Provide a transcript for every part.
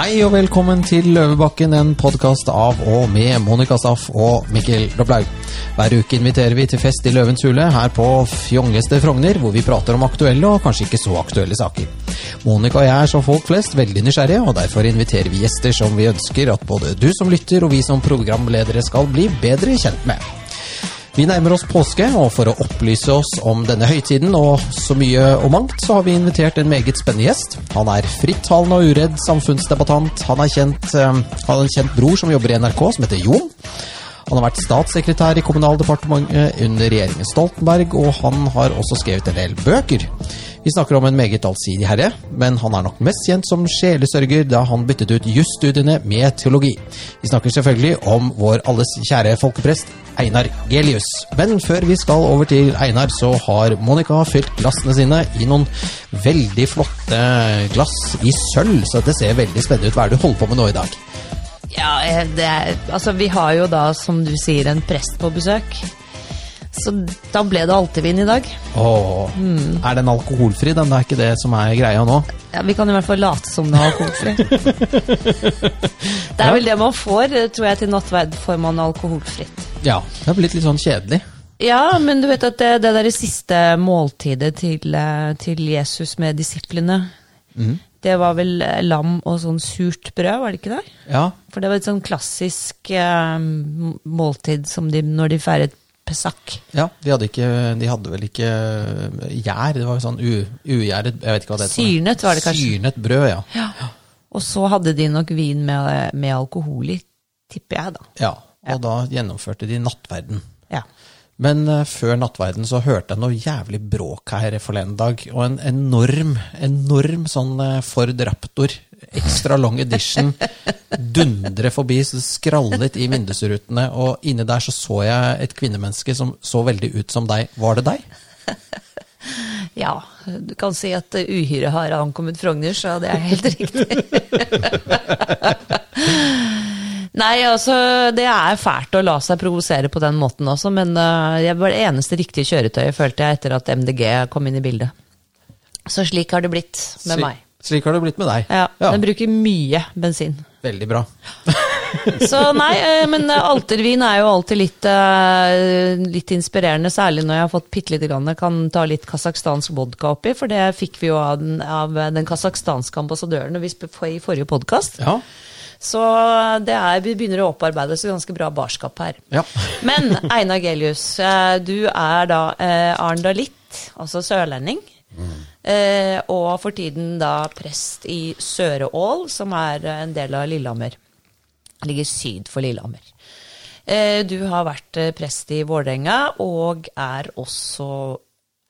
Hei og velkommen til Løvebakken, en podkast av og med Monica Staff og Mikkel Doblaug. Hver uke inviterer vi til fest i Løvens hule her på fjongeste Frogner, hvor vi prater om aktuelle og kanskje ikke så aktuelle saker. Monica og jeg er som folk flest veldig nysgjerrige, og derfor inviterer vi gjester som vi ønsker at både du som lytter og vi som programledere skal bli bedre kjent med. Vi nærmer oss påske, og for å opplyse oss om denne høytiden og så mye og mangt, så har vi invitert en meget spennende gjest. Han er frittalende og uredd samfunnsdebattant. Han, uh, har en kjent bror som jobber i NRK, som heter Jon. Han har vært statssekretær i Kommunaldepartementet under regjeringen Stoltenberg, og han har også skrevet en del bøker. Vi snakker om en meget allsidig herre, men han er nok mest kjent som sjelesørger da han byttet ut jusstudiene med teologi. Vi snakker selvfølgelig om vår alles kjære folkeprest Einar Gelius. Men før vi skal over til Einar, så har Monica fylt glassene sine i noen veldig flotte glass i sølv, så det ser veldig spennende ut. Hva er det du holder på med nå i dag? Ja, er, altså vi har jo da, som du sier, en prest på besøk. Så da ble det altevin i dag. Åh, mm. Er den alkoholfri? Den er ikke det som er greia nå? Ja, Vi kan i hvert fall late som den er alkoholfri. det er vel det man får, tror jeg, til nattverd får man alkoholfritt. Ja, det har blitt litt sånn kjedelig. Ja, men du vet at det, det der siste måltidet til, eh, til Jesus med disiplene mm. Det var vel eh, lam og sånn surt brød, var det ikke det? Ja. For det var et sånn klassisk eh, måltid som de, når de feiret Pesach. Ja, de hadde, ikke, de hadde vel ikke eh, gjær, det var jo sånn ugjæret Jeg vet ikke hva det heter. Syrnet var det kanskje. Syrnet brød, ja. ja. Og så hadde de nok vin med, med alkohol i, tipper jeg, da. Ja, og ja. da gjennomførte de nattverden. Ja. Men uh, før nattverden så hørte jeg noe jævlig bråk her forleden dag. Og en enorm, enorm sånn uh, Ford Raptor extra long edition dundre forbi, så det skrallet i vindusrutene. Og inni der så så jeg et kvinnemenneske som så veldig ut som deg. Var det deg? Ja, du kan si at uhyret har ankommet Frogner, så det er helt riktig. Nei, altså, det er fælt å la seg provosere på den måten også, men uh, det var det eneste riktige kjøretøyet, følte jeg, etter at MDG kom inn i bildet. Så slik har det blitt med slik, meg. Slik har det blitt med deg. Ja, ja. Den bruker mye bensin. Veldig bra. så nei, eh, men eh, altervin er jo alltid litt, litt inspirerende, særlig når jeg har fått bitte lite grann. Kan ta litt kasakhstansk vodka oppi, for det fikk vi jo av den, av den kasakhstanske ambassadøren i forrige podkast. Ja. Så det er, vi begynner å opparbeide oss ganske bra barskap her. Ja. Men Einar Gelius, du er da eh, arendalitt, altså sørlending. Mm. Eh, og for tiden da prest i Søreål, som er en del av Lillehammer. Ligger syd for Lillehammer. Eh, du har vært eh, prest i Vålerenga, og er også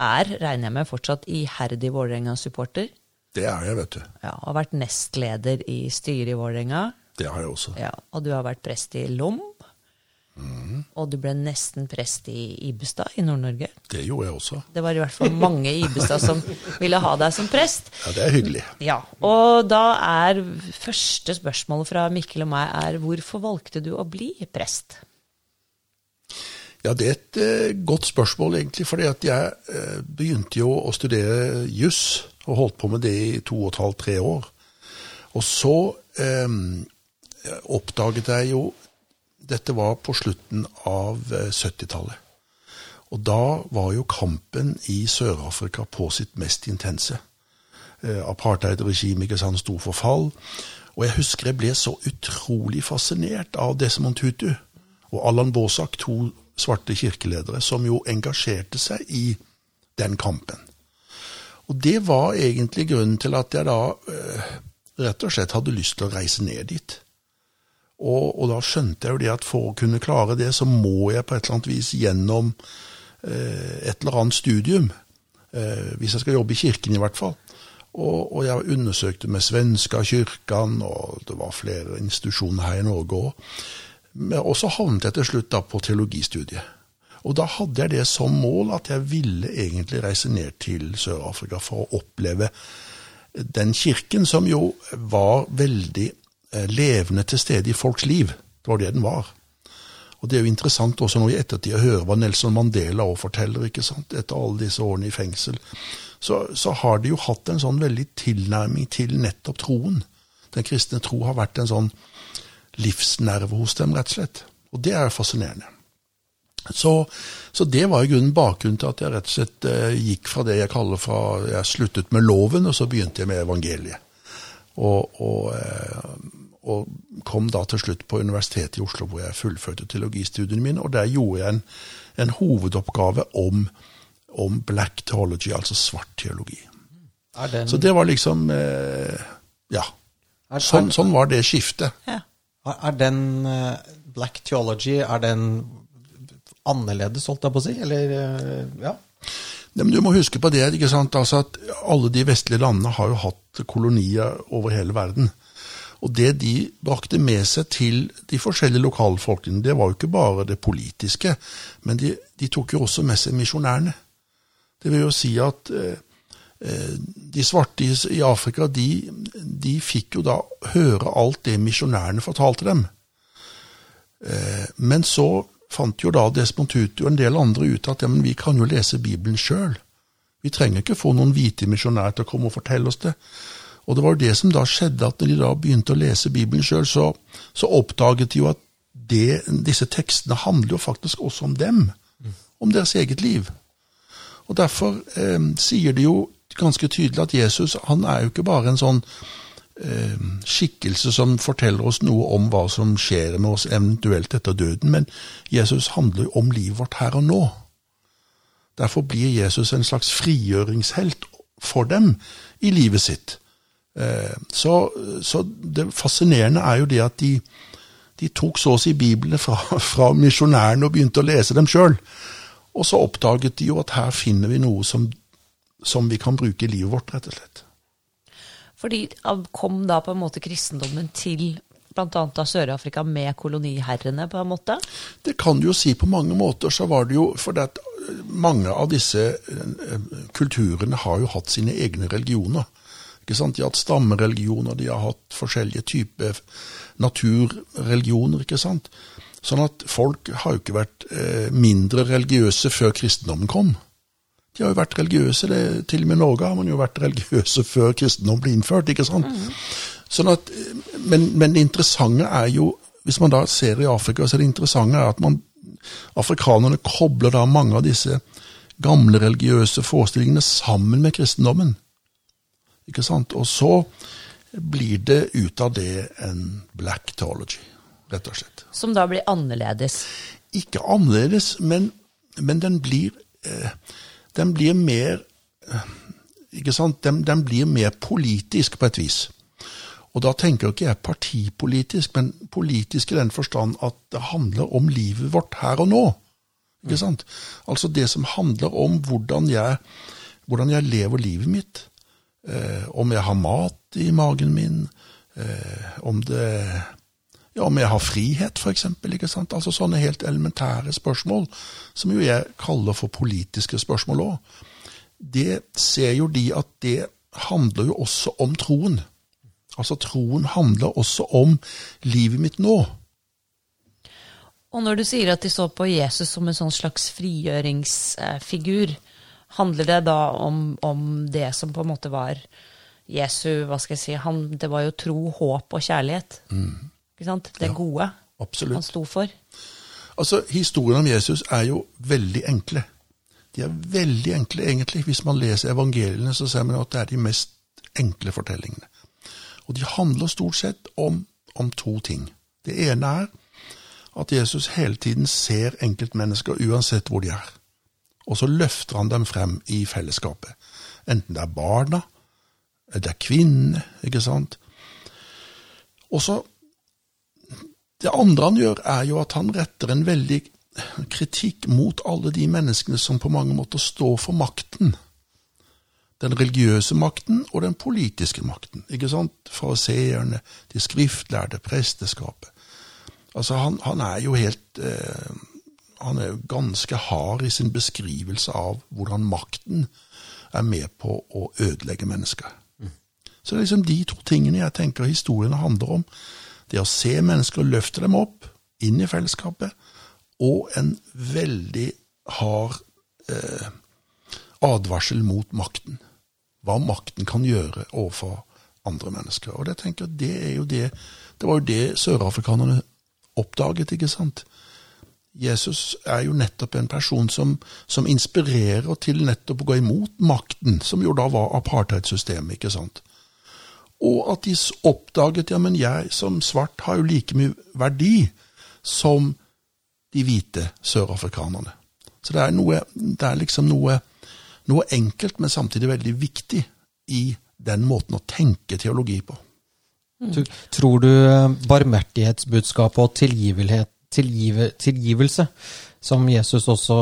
er, regner jeg med, fortsatt iherdig Vålerenga-supporter. Det er jeg, vet du. Ja, Har vært nestleder i styret i Vålerenga. Det har jeg også. Ja, Og du har vært prest i Lom. Mm. Og du ble nesten prest i Ibestad i Nord-Norge. Det gjorde jeg også. Det var i hvert fall mange i Ibestad som ville ha deg som prest. Ja, det er hyggelig. Ja, Og da er første spørsmål fra Mikkel og meg er hvorfor valgte du å bli prest? Ja, det er et eh, godt spørsmål, egentlig. fordi at jeg eh, begynte jo å studere juss, og holdt på med det i to og et halvt, tre år. Og så um, oppdaget jeg jo dette var på slutten av 70-tallet. Eh, og da var jo kampen i Sør-Afrika på sitt mest intense. Eh, Apartheid-regimet sto for fall. Og jeg husker jeg ble så utrolig fascinert av Desmond Tutu og Allan Båsak, to svarte kirkeledere, som jo engasjerte seg i den kampen. Og det var egentlig grunnen til at jeg da eh, rett og slett hadde lyst til å reise ned dit. Og, og, da skjønte jeg jo det at for å kunne klare det, så må jeg på et eller annet vis gjennom eh, et eller annet studium. Eh, hvis jeg skal jobbe i kirken, i hvert fall. Og, og jeg undersøkte med svenska kyrkan, og det var flere institusjoner her i Norge òg. Og så havnet jeg til slutt da på teologistudiet. Og da hadde jeg det som mål at jeg ville egentlig reise ned til Sør-Afrika for å oppleve den kirken som jo var veldig levende til stede i folks liv. Det var det den var. Og Det er jo interessant også når i ettertid å høre hva Nelson Mandela også forteller, ikke sant, etter alle disse årene i fengsel. Så, så har de jo hatt en sånn veldig tilnærming til nettopp troen. Den kristne tro har vært en sånn livsnerve hos dem, rett og slett. Og det er fascinerende. Så, så, det var i grunnen bakgrunnen til at jeg rett og slett eh, gikk fra det jeg kaller fra Jeg sluttet med loven, og så begynte jeg med evangeliet. Og, og, eh, og, kom da til slutt på Universitetet i Oslo, hvor jeg fullførte teologistudiene mine. Og der gjorde jeg en, en hovedoppgave om, om, black theology, altså svart teologi. Den... Så det var liksom eh, Ja. Sånn, sånn, var det skiftet. Ja. Er den uh, black theology er den annerledes, holdt jeg på å si? Eller, uh, ja? Nei, men Du må huske på det ikke sant? Altså at alle de vestlige landene har jo hatt kolonier over hele verden. Og det de brakte med seg til de forskjellige lokalfolkene, det var jo ikke bare det politiske, men de, de tok jo også med seg misjonærene. Det vil jo si at eh, eh de svarte i Afrika, de, de, fikk jo da høre alt det misjonærene fortalte dem. Eh, men så fant jo da Desmond Tutu og en del andre ut at ja, men vi kan jo lese Bibelen sjøl. Vi trenger ikke få noen hvite misjonærer til å komme og fortelle oss det. Og det var det som da skjedde, at når de da begynte å lese Bibelen sjøl, så, så, oppdaget de jo at det, disse tekstene handler jo faktisk også om dem. Om deres eget liv. Og Derfor eh, sier de jo ganske tydelig at Jesus han er jo ikke bare en sånn Eh, skikkelse som forteller oss noe om hva som skjer med oss eventuelt etter døden, men Jesus handler jo om livet vårt her og nå. Derfor blir Jesus en slags frigjøringshelt for dem i livet sitt. Eh, så, så det fascinerende er jo det at de, de tok så å si Biblene fra, fra misjonærene og begynte å lese dem sjøl. Og så oppdaget de jo at her finner vi noe som, som vi kan bruke i livet vårt, rett og slett. Fordi kom da på en måte kristendommen til bl.a. Sør-Afrika med koloniherrene, på en måte? Det kan du jo si på mange måter. Så var det jo fordi at eh, mange av disse eh, kulturene har jo hatt sine egne religioner. Ikke sant? De har hatt stammereligioner, de har hatt forskjellige typer naturreligioner. ikke sant? Sånn at folk har jo ikke vært eh, mindre religiøse før kristendommen kom. De har jo vært religiøse. Det, til og med i Norge har man jo vært religiøse før kristendommen ble innført. ikke sant? Mm. Sånn at, men, men, det interessante er jo, hvis man da ser i Afrika, så er det interessante er at man, afrikanerne kobler da mange av disse gamle religiøse forestillingene sammen med kristendommen. Ikke sant? Og så blir det ut av det en black theology, rett og slett. Som da blir annerledes? Ikke annerledes, men, men den blir eh, den blir mer ikke sant? Den, den, blir mer politisk på et vis. Og da tenker ikke jeg partipolitisk, men politisk i den forstand at det handler om livet vårt her og nå. Ikke sant? Altså det som handler om hvordan jeg, hvordan jeg lever livet mitt. Eh, om jeg har mat i magen min, eh, om det ja, om jeg har frihet, f.eks. Altså sånne helt elementære spørsmål, som jo jeg kaller for politiske spørsmål òg. Det ser jo de at det handler jo også om troen. Altså troen handler også om livet mitt nå. Og når du sier at de så på Jesus som en sånn slags frigjøringsfigur, handler det da om, om det som på en måte var Jesu hva skal jeg si, han, Det var jo tro, håp og kjærlighet. Mm. Ikke sant? Det gode absolutt. han sto for. Altså, Historiene om Jesus er jo veldig enkle. De er veldig enkle, egentlig. Hvis man leser evangeliene, så ser man at det er de mest enkle fortellingene. Og de handler stort sett om, om to ting. Det ene er at Jesus hele tiden ser enkeltmennesker uansett hvor de er. Og så løfter han dem frem i fellesskapet. Enten det er barna, det er kvinnene, ikke sant. Og så det andre han gjør, er jo at han retter en veldig kritikk mot alle de menneskene som på mange måter står for makten. Den religiøse makten og den politiske makten. ikke sant? Fariseerne, de skriftlærde, presteskapet. Altså, han, han, er jo helt eh, Han er jo ganske hard i sin beskrivelse av hvordan makten er med på å ødelegge mennesker. Mm. Så det er liksom de to tingene jeg tenker historiene handler om. Det å se mennesker løfte dem opp inn i fellesskapet, og en veldig hard eh, advarsel mot makten. Hva makten kan gjøre overfor andre mennesker. Og det tenker det jo det Det var jo det sørafrikanerne oppdaget, ikke sant? Jesus er jo nettopp en person som, som inspirerer til nettopp å gå imot makten, som jo da var apartheidsystemet, ikke sant? Og at de oppdaget ja, men jeg som svart har jo like mye verdi som de hvite sørafrikanerne. Så det er, noe, det er liksom noe, noe enkelt, men samtidig veldig viktig i den måten å tenke teologi på. Mm. Tror du eh, barmhjertighetsbudskapet og tilgive, tilgivelse, som Jesus også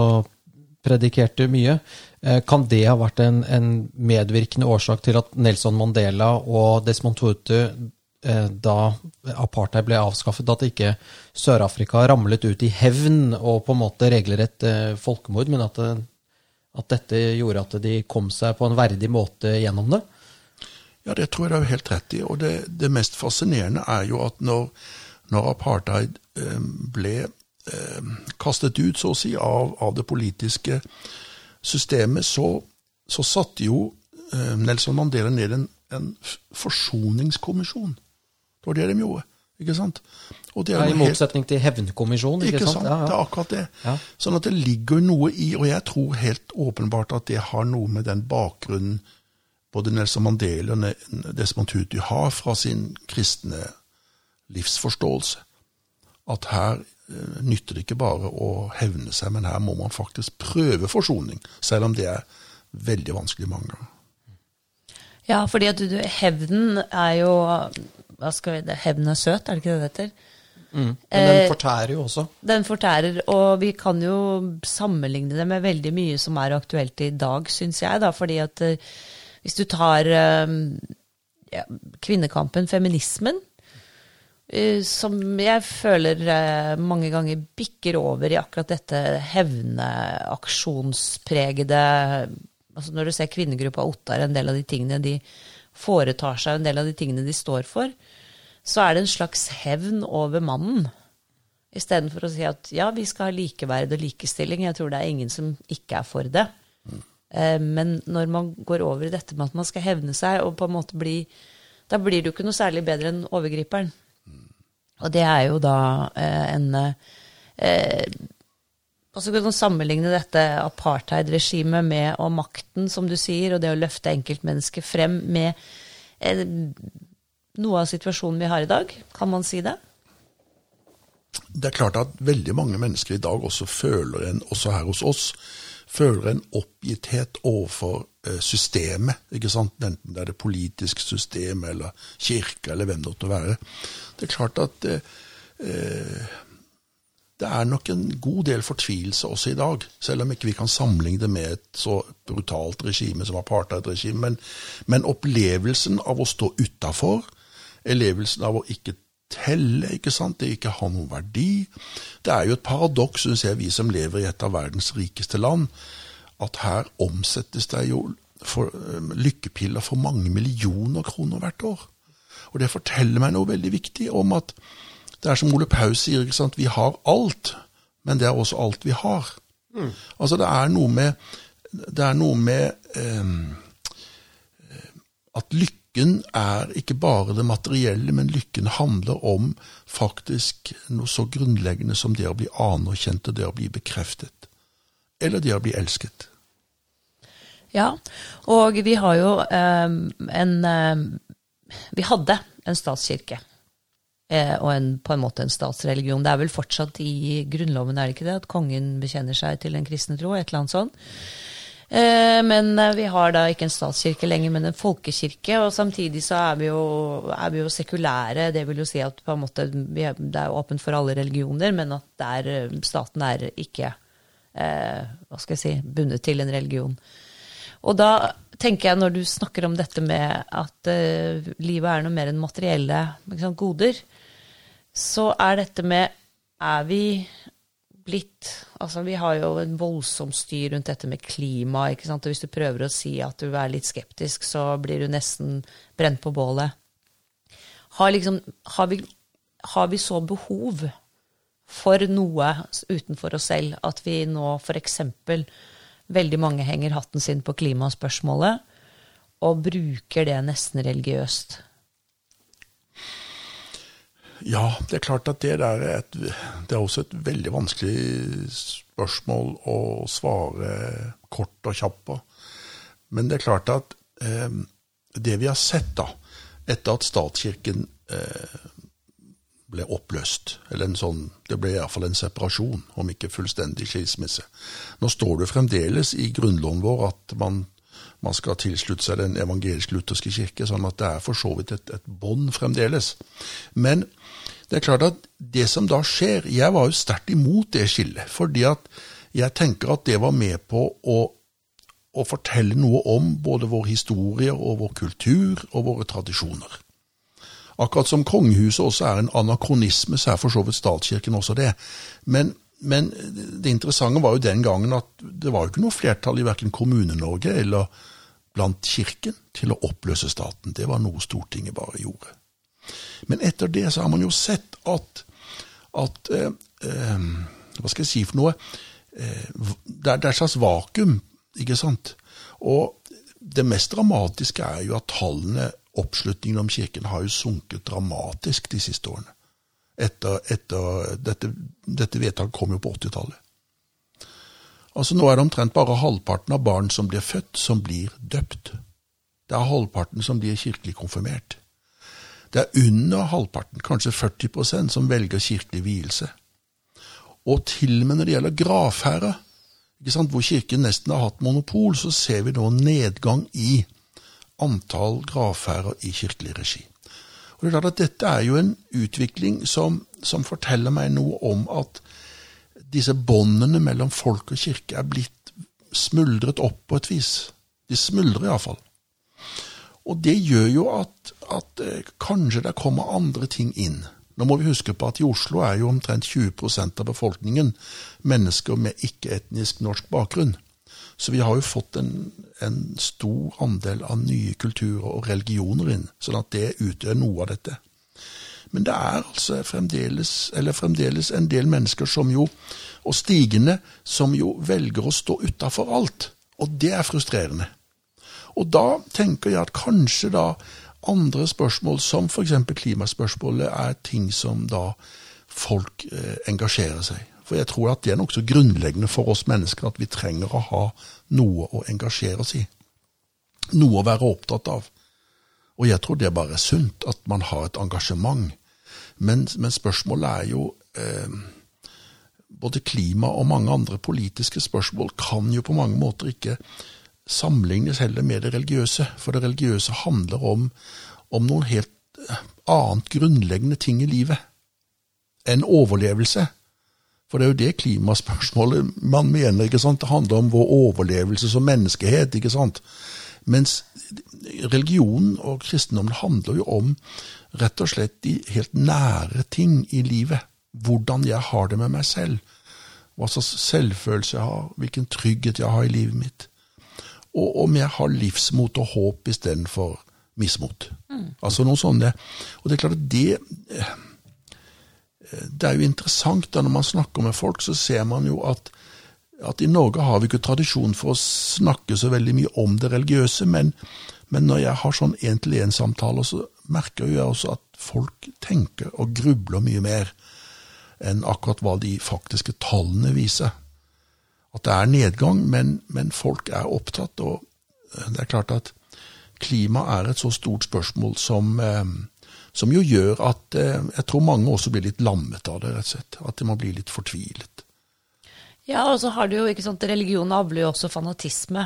predikerte mye, eh, kan det ha vært en, en, medvirkende årsak til at Nelson Mandela og Desmond Tutu Eh, da apartheid ble avskaffet, at ikke Sør-Afrika ramlet ut i hevn og på en måte regelrett eh, folkemord, men at, at, dette gjorde at de kom seg på en verdig måte gjennom det? Ja, det tror jeg du er helt rett i. Og det, det mest fascinerende er jo at når, når apartheid ble eh, kastet ut, så å si, av, av det politiske systemet, så, så satte jo eh, Nelson Mandela ned en, en forsoningskommisjon var det de gjorde. ikke sant? ja, I motsetning helt, til hevnkommisjonen. Ikke, ikke sant? sant? Ja, ja. Det er akkurat det. Ja. Sånn at det ligger noe i, og jeg tror helt åpenbart at det har noe med den bakgrunnen både Nelson Mandela og Desmond Tutu har fra sin kristne livsforståelse. At her uh, nytter det ikke bare å hevne seg, men her må man faktisk prøve forsoning. Selv om det er veldig vanskelig mange ganger. Ja, fordi at du, hevnen er jo hva skal vi, det, Hevn er søt, er det ikke det det heter? Mm. Men den eh, fortærer jo også. Den fortærer, og vi kan jo sammenligne det med veldig mye som er aktuelt i dag, syns jeg. da, fordi at eh, hvis du tar eh, ja, kvinnekampen, feminismen, som jeg føler mange ganger bikker over i akkurat dette hevneaksjonspregede altså Når du ser kvinnegruppa Ottar, en del av de tingene de foretar seg, en del av de tingene de står for, så er det en slags hevn over mannen. Istedenfor å si at ja, vi skal ha likeverd og likestilling. Jeg tror det er ingen som ikke er for det. Mm. Men når man går over i dette med at man skal hevne seg, og på en måte bli Da blir du ikke noe særlig bedre enn overgriperen. Og det er jo da eh, en eh, og så kan du sammenligne dette apartheid-regimet med og makten, som du sier, og det å løfte enkeltmennesket frem med eh, noe av situasjonen vi har i dag. Kan man si det? Det er klart at veldig mange mennesker i dag også føler en, også her hos oss, føler en oppgitthet overfor eh, systemet. ikke sant? Enten det er det politiske systemet eller kirka eller hvem det måtte være. Det er klart at eh, eh det er nok en god del fortvilelse også i dag, selv om ikke vi kan sammenligne det med et så brutalt regime som apartheid-regime. Men, men, opplevelsen av å stå utafor, opplevelsen av å ikke telle, ikke sant, det ikke har noen verdi Det er jo et paradoks, syns jeg, vi som lever i et av verdens rikeste land, at her omsettes det jo for, um, lykkepiller for mange millioner kroner hvert år. Og det forteller meg noe veldig viktig om at det er som Ole Paus sier, ikke sant? vi har alt, men det er også alt vi har. Mm. Altså det er noe med, det er noe med um, at lykken er ikke bare det materielle, men lykken handler om faktisk noe så grunnleggende som det å bli anerkjent og det å bli bekreftet. Eller det å bli elsket. Ja, og vi har jo eh, en eh, Vi hadde en statskirke Eh, og en, på en måte en statsreligion. Det er vel fortsatt i Grunnloven, er det ikke det, at kongen bekjenner seg til en kristne tro, et eller annet sånt. Eh, men eh, vi har da ikke en statskirke lenger, men en folkekirke. Og samtidig så er vi jo, er vi jo sekulære. Det vil jo si at på en måte det er åpent for alle religioner, men at der, staten er ikke eh, hva skal jeg si, bundet til en religion. Og da tenker jeg, når du snakker om dette med at livet er noe mer enn materielle sant, goder, så er dette med Er vi blitt Altså, vi har jo en voldsom styr rundt dette med klima, ikke sant, og hvis du prøver å si at du er litt skeptisk, så blir du nesten brent på bålet. Har, liksom, har, vi, har vi så behov for noe utenfor oss selv at vi nå f.eks. Veldig mange henger hatten sin på klimaspørsmålet. og bruker det nesten religiøst? Ja, det er klart at det er, et, det er også et veldig vanskelig spørsmål å svare kort og kjapt på. Men det er klart at eh, det vi har sett da, etter at statskirken eh, ble oppløst, eller en sånn, det ble iallfall en separasjon, om ikke fullstendig skilsmisse. Nå står det fremdeles i grunnloven vår at man, man skal tilslutte seg den evangelisk-lutherske kirke, sånn at det er for så vidt et, et bånd fremdeles. Men det er klart at det som da skjer Jeg var jo sterkt imot det skillet, fordi at jeg tenker at det var med på å, å fortelle noe om både vår historie og vår kultur og våre tradisjoner. Akkurat som kongehuset også er en anakronisme, så er for så vidt statskirken også det. Men, men det interessante var jo den gangen at det var jo ikke noe flertall i verken Kommune-Norge eller blant kirken til å oppløse staten. Det var noe Stortinget bare gjorde. Men etter det så har man jo sett at, at eh, eh, Hva skal jeg si for noe? Eh, det, er, et slags vakuum, ikke sant? Og det mest dramatiske er jo at tallene, oppslutningen om kirken, har jo sunket dramatisk de siste årene. Etter, etter dette, dette vedtaket kom jo på 80-tallet. Altså Nå er det omtrent bare halvparten av barn som blir født, som blir døpt. Det er halvparten som blir kirkelig konfirmert. Det er under halvparten, kanskje 40% som velger kirkelig vielse. Og til og med når det gjelder gravferder, hvor Kirken nesten har hatt monopol, så ser vi nå nedgang i antall gravferder i kirkelig regi. Og det er klart at Dette er jo en utvikling som, som forteller meg noe om at disse båndene mellom folk og kirke er blitt smuldret opp på et vis. De smuldrer iallfall. Og det gjør jo at, at eh, kanskje det kommer andre ting inn. Nå må vi huske på at i Oslo er jo omtrent 20% av befolkningen mennesker med ikke-etnisk norsk bakgrunn. Så vi har jo fått en, en, stor andel av nye kulturer og religioner inn, sånn at det utgjør noe av dette. Men det er altså fremdeles, fremdeles en del mennesker som jo, og stigende, som jo velger å stå utafor alt. Og det er frustrerende. Og da tenker jeg at kanskje da andre spørsmål, som f.eks. klimaspørsmålet, er ting som da folk eh, engasjerer seg. For jeg tror at det er nokså grunnleggende for oss mennesker at vi trenger å ha noe å engasjere oss i. Noe å være opptatt av. Og jeg tror det bare er sunt at man har et engasjement. Men, men spørsmålet er jo eh, Både klima og mange andre politiske spørsmål kan jo på mange måter ikke sammenlignes heller med det religiøse, for det religiøse handler om, om noen helt eh, annet grunnleggende ting i livet enn overlevelse. For det er jo det klimaspørsmålet man mener. ikke sant? Det handler om vår overlevelse som menneskehet. ikke sant? Mens religionen og kristendommen handler jo om rett og slett de helt nære ting i livet. Hvordan jeg har det med meg selv. Hva slags selvfølelse jeg har, hvilken trygghet jeg har i livet mitt og om jeg har livsmot og håp istedenfor mismot. Mm. Altså noe sånne. Og det er klart at det eh, Det er jo interessant da når man snakker med folk, så ser man jo at, at i Norge har vi ikke tradisjon for å snakke så veldig mye om det religiøse, men, men når jeg har sånn én-til-én-samtaler, så merker jeg også at folk tenker og grubler mye mer enn akkurat hva de faktiske tallene viser at det er nedgang, men, men, folk er opptatt. Og eh, det er klart at klima er et så stort spørsmål som, eh, som jo gjør at eh, jeg tror mange også blir litt lammet av det, rett og slett. At man må bli litt fortvilet. Ja, og så har du jo, ikke sant, Religion avler jo også fanatisme,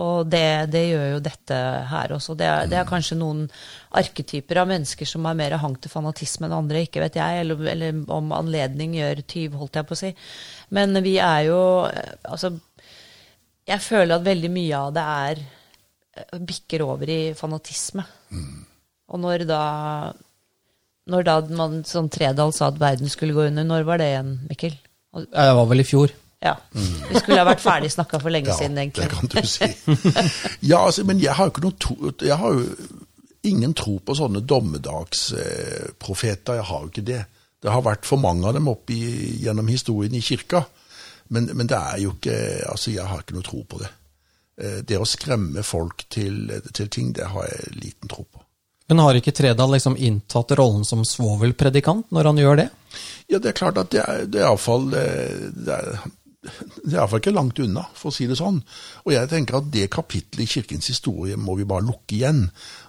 og det, det, gjør jo dette her også. Det er, det er, kanskje noen arketyper av mennesker som har mer hang til fanatisme enn andre, ikke vet jeg, eller, eller om anledning gjør tyv, holdt jeg på å si. Men vi er jo Altså, jeg føler at veldig mye av det er eh, bikker over i fanatisme. Mm. Og når da når da man som Tredal sa at verden skulle gå under, når var det igjen, Mikkel? Det var vel i fjor. Ja. Mm. Vi skulle ha vært ferdig snakka for lenge ja, siden, egentlig. Det kan du si. ja, altså, men jeg har jo ikke noe tro Jeg har jo ingen tro på sånne dommedagsprofeter. Jeg har jo ikke det. Det har vært for mange av dem opp i, gjennom historien i kirka. Men, men, det er jo ikke Altså, jeg har ikke noe tro på det. Eh, det å skremme folk til, til ting, det har jeg liten tro på. Men har ikke Tredal liksom inntatt rollen som svovelpredikant når han gjør det? Ja, det er klart at det er, det er iallfall eh, det er, iallfall ikke langt unna, for å si det sånn. Og jeg tenker at det kapitlet i kirkens historie må vi bare lukke igjen.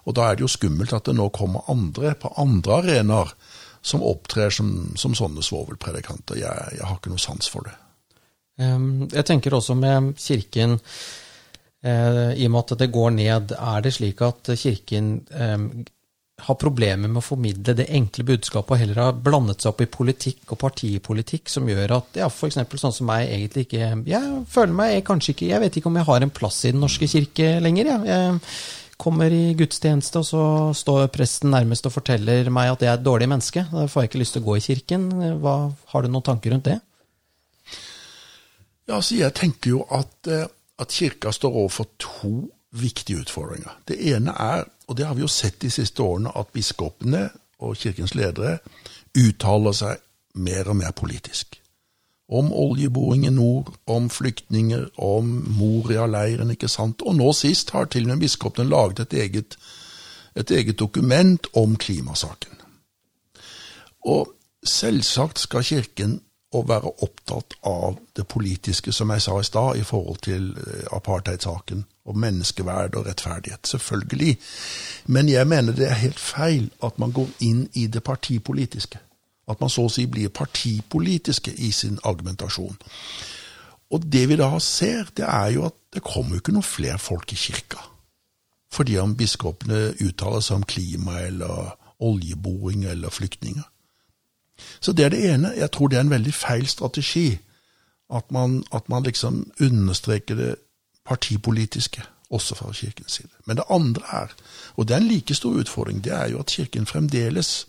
Og da er det jo skummelt at det nå kommer andre på andre arenaer som opptrer som, som sånne svovelpredikanter. Jeg, jeg, har ikke noe sans for det. Ehm, jeg tenker også med kirken Eh, I og med at det går ned, er det slik at Kirken eh, har problemer med å formidle det enkle budskapet, og heller har blandet seg opp i politikk og partipolitikk, som gjør at ja, f.eks. sånn som meg egentlig ikke Jeg føler meg jeg kanskje ikke Jeg vet ikke om jeg har en plass i Den norske kirke lenger. Ja. Jeg kommer i gudstjeneste, og så står presten nærmest og forteller meg at jeg er et dårlig menneske. Da får jeg ikke lyst til å gå i kirken. Hva, har du noen tanker rundt det? Ja, altså jeg tenker jo at eh, at Kirka står overfor to viktige utfordringer. Det ene er, og det har vi jo sett de siste årene, at biskopene og kirkens ledere uttaler seg mer og mer politisk. Om oljeboring i nord, om flyktninger, om Moria-leiren, ikke sant. Og nå sist har til og med biskopene laget et eget, et eget dokument om klimasaken. Og selvsagt skal Kirken å være opptatt av det politiske, som jeg sa i stad, i forhold til eh, apartheidsaken og menneskeverd og rettferdighet. Selvfølgelig. Men jeg mener det er helt feil at man går inn i det partipolitiske. At man så å si blir partipolitiske i sin argumentasjon. Og det vi da ser, det er jo at det kommer jo ikke noen flere folk i kirka. Fordi om biskopene uttaler seg om klima eller oljeboring eller flyktninger. Så det er det ene. Jeg tror det er en veldig feil strategi. At man, at man liksom understreker det partipolitiske, også fra Kirkens side. Men det andre er, og det er en like stor utfordring, det er jo at Kirken fremdeles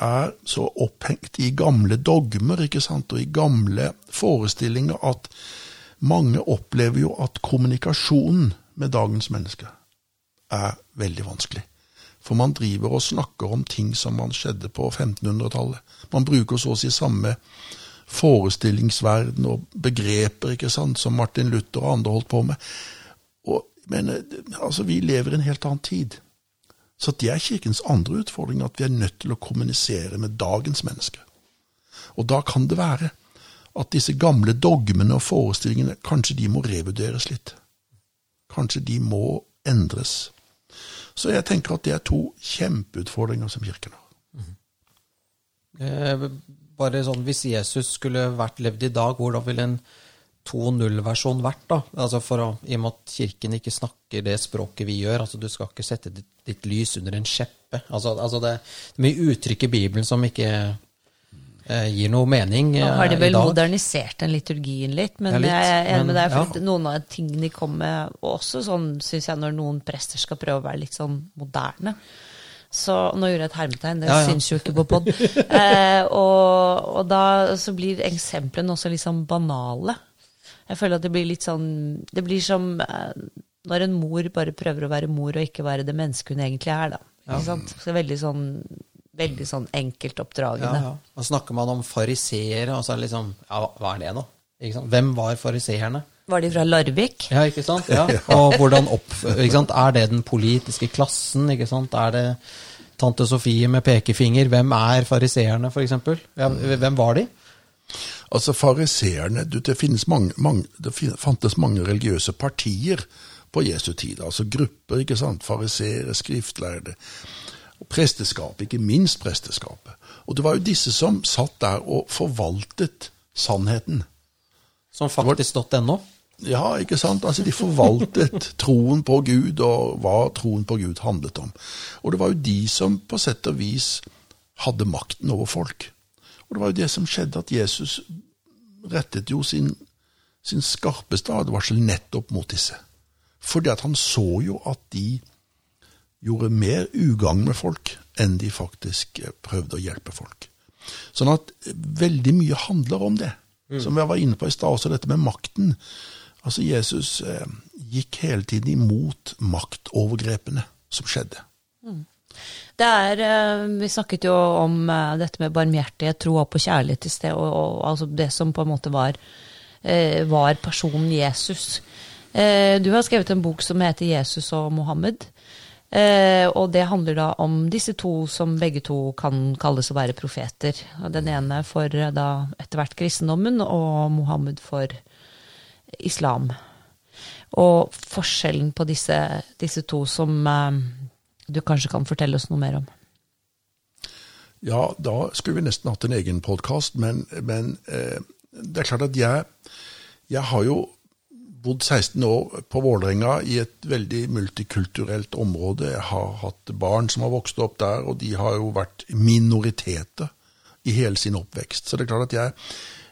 er så opphengt i gamle dogmer ikke sant, og i gamle forestillinger at mange opplever jo at kommunikasjonen med dagens mennesker er veldig vanskelig. For man driver og snakker om ting som man skjedde på 1500-tallet. Man bruker så å si samme forestillingsverden og begreper ikke sant, som Martin Luther og andre holdt på med. Og, men altså, vi lever i en helt annen tid. Så det er Kirkens andre utfordring, at vi er nødt til å kommunisere med dagens mennesker. Og da kan det være at disse gamle dogmene og forestillingene, kanskje de må revurderes litt. Kanskje de må endres. Så jeg tenker at det er to kjempeutfordringer som Kirken har. Eh, bare sånn, Hvis Jesus skulle vært levd i dag, hvordan ville en 2.0-versjon vært? da? Altså for å, I og med at Kirken ikke snakker det språket vi gjør. altså Du skal ikke sette ditt, ditt lys under en skjeppe. Altså, altså det, det er mye uttrykk i Bibelen som ikke eh, gir noe mening Nå har de eh, vel i modernisert den liturgien litt, men Ja, litt, jeg er enig med deg. For ja. noen av tingene de kommer med, og også sånn syns jeg når noen prester skal prøve å være litt sånn moderne. Så nå gjorde jeg et hermetegn, det Ja, ja. syns jo ikke på pod. Eh, og, og da så blir eksemplene også litt sånn banale. Jeg føler at det blir litt sånn Det blir som eh, når en mor bare prøver å være mor og ikke være det mennesket hun egentlig er, da. Ikke sant? Så veldig sånn Veldig sånn enkelt Ja, ja. Da snakker man om fariseere. det liksom, ja, hva er det nå? Hvem var fariseerne? Var de fra Larvik? Ja, ikke sant? Ja. Og hvordan opp, ikke sant? Er det den politiske klassen? Ikke sant? Er det tante Sofie med pekefinger? Hvem er fariseerne, f.eks.? Ja, hvem var de? Altså Fariseerne Det finnes mange, mange, det fantes mange religiøse partier på Jesu tid. Altså grupper. ikke sant? Fariseere, skriftlærde. Og presteskapet, ikke minst presteskapet. Og det var jo disse som satt der og forvaltet sannheten. Som faktisk.no? Ja, ikke sant? Altså, De forvaltet troen på Gud, og hva troen på Gud handlet om. Og det var jo de som på sett og vis hadde makten over folk. Og det var jo det som skjedde, at Jesus rettet jo sin, sin skarpeste advarsel nettopp mot disse. Fordi at han så jo at de gjorde mer ugagn med folk enn de faktisk eh, prøvde å hjelpe folk. Sånn at eh, veldig mye handler om det. Som jeg var inne på i stad, også dette med makten. Altså Jesus eh, gikk hele tiden imot maktovergrepene som skjedde. Det er, eh, Vi snakket jo om eh, dette med barmhjertighet, tro opp og kjærlighet i sted, og, og altså det som på en måte var, eh, var personen Jesus. Du har skrevet en bok som heter 'Jesus og Mohammed'. Og det handler da om disse to som begge to kan kalles å være profeter. Den ene for da etter hvert kristendommen, og Mohammed for islam. Og forskjellen på disse, disse to som eh, du kanskje kan fortelle oss noe mer om. Ja, da skulle vi nesten hatt en egen podkast, men, men eh, det er klart at jeg, jeg har jo bodd 16 år på Vålerenga i et veldig multikulturelt område. Jeg har hatt barn som har vokst opp der, og de har jo vært minoriteter i hele sin oppvekst. Så det er klart at jeg,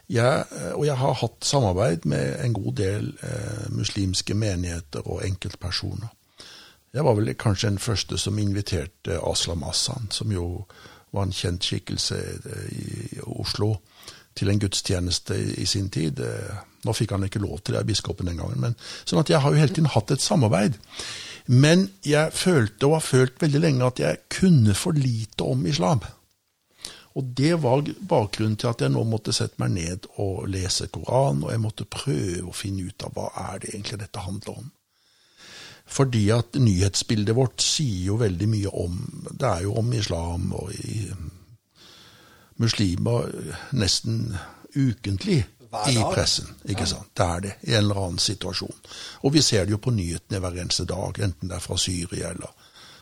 jeg Og jeg har hatt samarbeid med en god del eh, muslimske menigheter og enkeltpersoner. Jeg var vel kanskje den første som inviterte Aslam Hassan, som jo var en kjent skikkelse eh, i Oslo til en gudstjeneste i, i sin tid. Eh, nå fikk han ikke lov til det, biskopen den gangen. Men, sånn at jeg har jo hele tiden hatt et samarbeid. Men jeg følte, og har følt veldig lenge, at jeg kunne for lite om islam. Og det var bakgrunnen til at jeg nå måtte sette meg ned og lese Koranen, og jeg måtte prøve å finne ut av hva er det egentlig dette handler om. Fordi at nyhetsbildet vårt sier jo veldig mye om Det er jo om islam og i muslimer nesten ukentlig i pressen. ikke sant? Det er det, i en eller annen situasjon. Og vi ser det jo på nyhetene hver eneste dag, enten det er fra Syria eller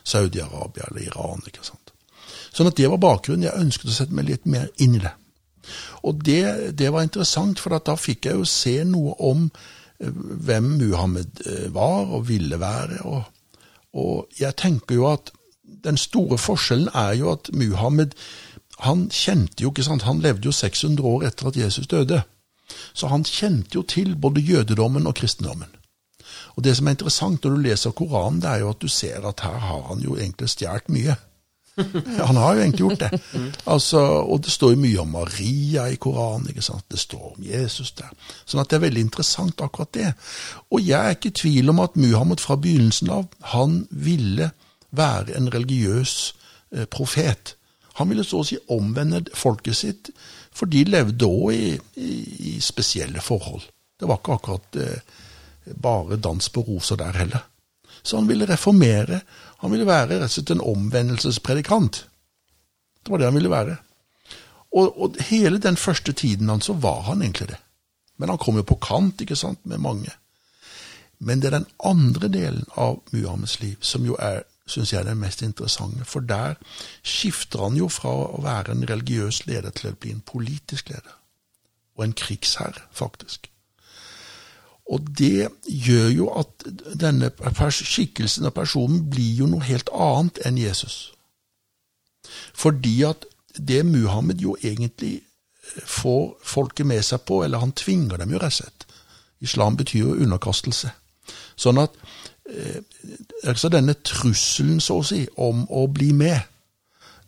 Saudi-Arabia eller Iran. ikke sant? Sånn at det var bakgrunnen. Jeg ønsket å sette meg litt mer inn i det. Og det, det var interessant, for da fikk jeg jo se noe om eh, hvem Muhammed eh, var og ville være. Og, og jeg tenker jo at den store forskjellen er jo at Muhammed han kjente jo ikke sant, Han levde jo 600 år etter at Jesus døde. Så han kjente jo til både jødedommen og kristendommen. Og Det som er interessant når du leser Koranen, det er jo at du ser at her har han jo egentlig stjålet mye. Han har jo egentlig gjort det. Altså, og det står jo mye om Maria i Koranen. ikke sant? Det står om Jesus der. Sånn at det er veldig interessant, akkurat det. Og jeg er ikke i tvil om at Muhammed fra begynnelsen av han ville være en religiøs eh, profet. Han ville så å si omvende folket sitt, for de levde òg i, i, i, spesielle forhold. Det var ikke akkurat eh, bare dans på roser der heller. Så han ville reformere. Han ville være rett og slett en omvendelsespredikant. Det var det han ville være. Og, og hele den første tiden hans så var han egentlig det. Men han kom jo på kant ikke sant, med mange. Men det er den andre delen av Muhammeds liv som jo er syns jeg er det mest interessante. For der skifter han jo fra å være en religiøs leder til å bli en politisk leder. Og en krigsherre, faktisk. Og det gjør jo at denne skikkelsen av personen blir jo noe helt annet enn Jesus. Fordi at det Muhammed jo egentlig får folket med seg på, eller han tvinger dem jo rett og slett Islam betyr jo underkastelse. Sånn at Eh, altså denne trusselen, så å si, om å bli med,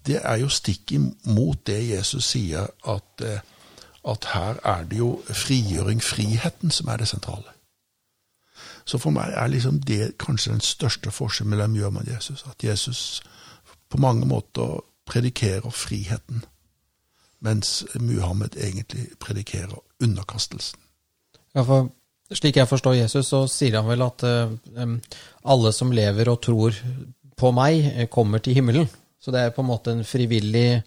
det er jo stikk imot det Jesus sier, at, eh, at her er det jo frigjøring, friheten, som er det sentrale. Så for meg er liksom det kanskje den største forskjellen mellom gjør og Jesus. At Jesus på mange måter predikerer friheten, mens Muhammed egentlig predikerer underkastelsen. Ja, for slik jeg forstår Jesus, så sier han vel at uh, alle som lever og tror på meg, eh, kommer til himmelen. Så det er på en måte en frivillig,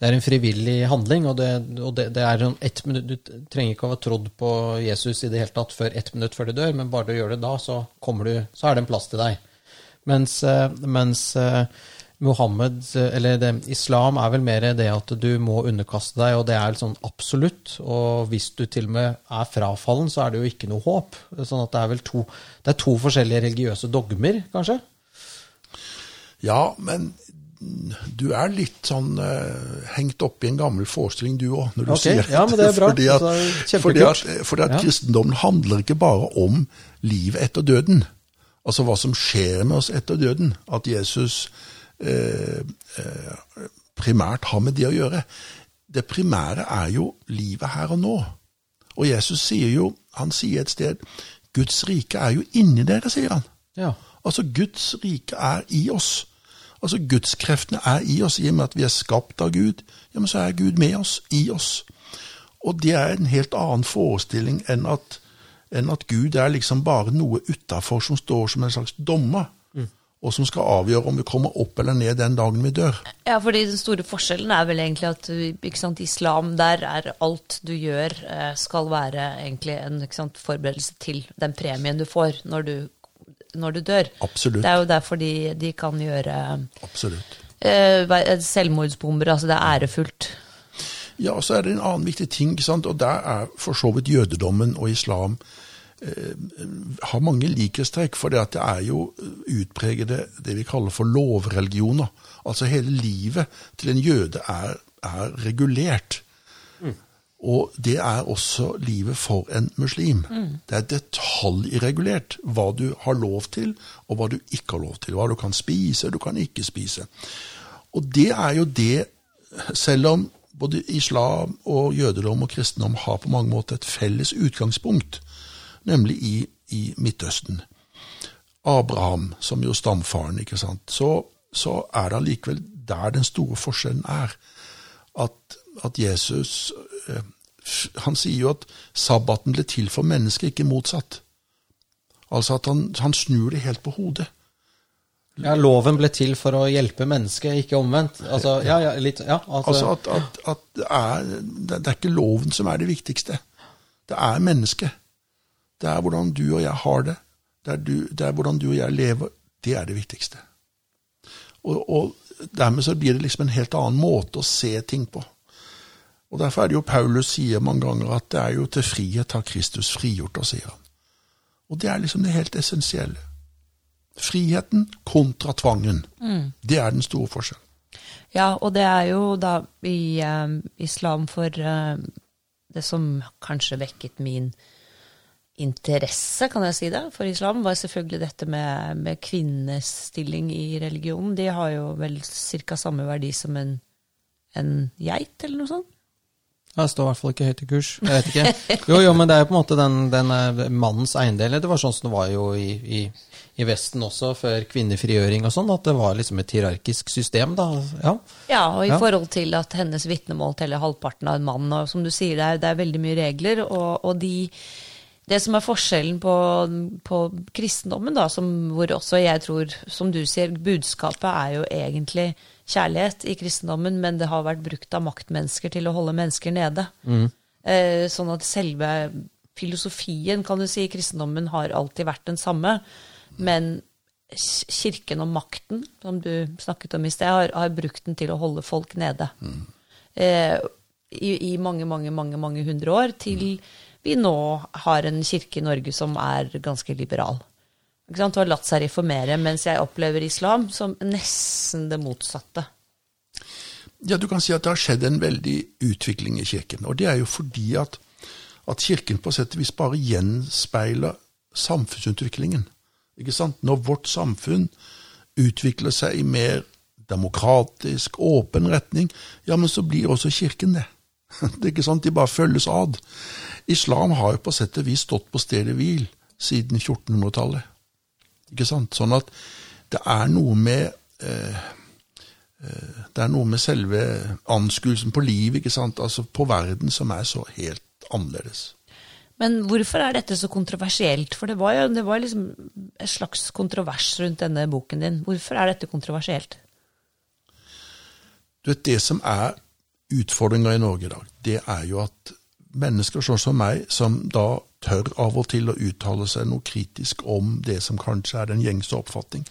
det er en frivillig handling. Og, det, og det, det er ett minutt, Du trenger ikke å ha trodd på Jesus i det hele tatt før ett minutt før du dør, men bare du gjør det da, så, du, så er det en plass til deg. Mens, uh, mens uh, Muhammed, eller det, islam er vel mer det at du må underkaste deg, og det er sånn absolutt. Og hvis du til og med er frafallen, så er det jo ikke noe håp. Sånn at det er vel to, det er to forskjellige religiøse dogmer, kanskje? Ja, men du er litt sånn uh, hengt opp i en gammel forestilling, du òg, når du okay, sier ja, men det. Er bra. fordi at, fordi at, fordi at ja. kristendommen handler ikke bare om livet etter døden. Altså hva som skjer med oss etter døden. At Jesus Eh, eh, primært har med det å gjøre. Det primære er jo livet her og nå. Og Jesus sier jo, han sier et sted Guds rike er jo inni dere, sier han. Ja. Altså, Guds rike er i oss. Altså, Gudskreftene er i oss. I og med at vi er skapt av Gud, ja, men så er Gud med oss, i oss. Og det er en helt annen forestilling enn at enn at Gud er liksom bare noe utafor som står som en slags dommer, og som skal avgjøre om vi kommer opp eller ned den dagen vi dør. Ja, fordi den store forskjellen er vel egentlig at ikke sant, islam, der er alt du gjør, eh, skal være egentlig en ikke sant, forberedelse til den premien du får når du, når du dør. Absolutt. Det er jo derfor de, de kan gjøre Absolutt. eh, selvmordsbomber, altså det er ærefullt. Ja, og så er det en annen viktig ting, sant? og der er for så vidt jødedommen og islam eh, har mange likhetstrekk, for det det er jo utpregede det vi kaller for lovreligioner. Altså hele livet til en jøde er, er regulert. Og det er også livet for en muslim. Det er detaljregulert hva du har lov til, og hva du ikke har lov til. Hva du kan spise, du kan ikke spise. Og det er jo det, selv om både islam og jødedom og kristendom har på mange måter et felles utgangspunkt, nemlig i, i Midtøsten. Abraham, som jo stamfaren, ikke sant, så, så er det allikevel der den store forskjellen er. At, at Jesus eh, Han sier jo at sabbaten ble til for mennesket, ikke motsatt. Altså at han, han snur det helt på hodet. Ja, loven ble til for å hjelpe mennesket, ikke omvendt. Altså, ja, ja, litt, ja, Altså at, at, at det, er, det det er ikke loven som er det viktigste. Det er mennesket. Det er hvordan du og jeg har det. Det er, du, det er hvordan du og jeg lever. Det er det viktigste. Og, og dermed så blir det liksom en helt annen måte å se ting på. Og Derfor er det jo Paulus sier mange ganger at det er jo til frihet har Kristus frigjort oss, sier han. Og det er liksom det helt essensielle. Friheten kontra tvangen. Det er den store forskjellen. Ja, og det er jo da i eh, islam for eh, det som kanskje vekket min interesse, kan jeg si det, for islam, var selvfølgelig dette med, med kvinnenes stilling i religionen. De har jo vel ca. samme verdi som en, en geit, eller noe sånt. Det står i hvert fall ikke høyt i kurs. Jeg vet ikke. Jo, jo, men det er jo på en måte den, den mannens eiendel. Det var sånn som det var jo i, i, i Vesten også, før kvinnefrigjøring og sånn, at det var liksom et hierarkisk system, da. Ja. Ja, og i Ja. forhold til at hennes vitnemål teller halvparten av en mann, og som du sier, det er, det er veldig mye regler, og, og de det som er forskjellen på, på kristendommen, da, som, hvor også jeg tror, som du sier, budskapet er jo egentlig kjærlighet i kristendommen, men det har vært brukt av maktmennesker til å holde mennesker nede. Eh, sånn at selve filosofien, kan du si, i kristendommen har alltid vært den samme, men kirken og makten, som du snakket om i sted, har, har brukt den til å holde folk nede. Eh, i, I mange, mange, mange, mange hundre år, til vi nå har en kirke i Norge som er ganske liberal. Ikke sant? Og har latt seg reformere, mens jeg opplever islam som nesten det motsatte. Ja, du kan si at det har skjedd en veldig utvikling i kirken. Og det er jo fordi at, at kirken på sett og vis bare gjenspeiler samfunnsutviklingen. Ikke sant? Når vårt samfunn utvikler seg i mer demokratisk, åpen retning, ja, men så blir også kirken det. Det er ikke sant, De bare følges ad. Islam har jo på sett og vis stått på stedet hvil siden 1400-tallet. Ikke sant? Sånn at det er noe med eh, det er noe med selve anskuelsen på livet, ikke sant? altså på verden, som er så helt annerledes. Men hvorfor er dette så kontroversielt? For det var jo det var liksom et slags kontrovers rundt denne boken din. Hvorfor er dette kontroversielt? Du vet, Det som er utfordringa i Norge i dag, det er jo at mennesker sånn som meg, som da tør av og til å uttale seg noe kritisk om det som kanskje er den gjengse oppfatning,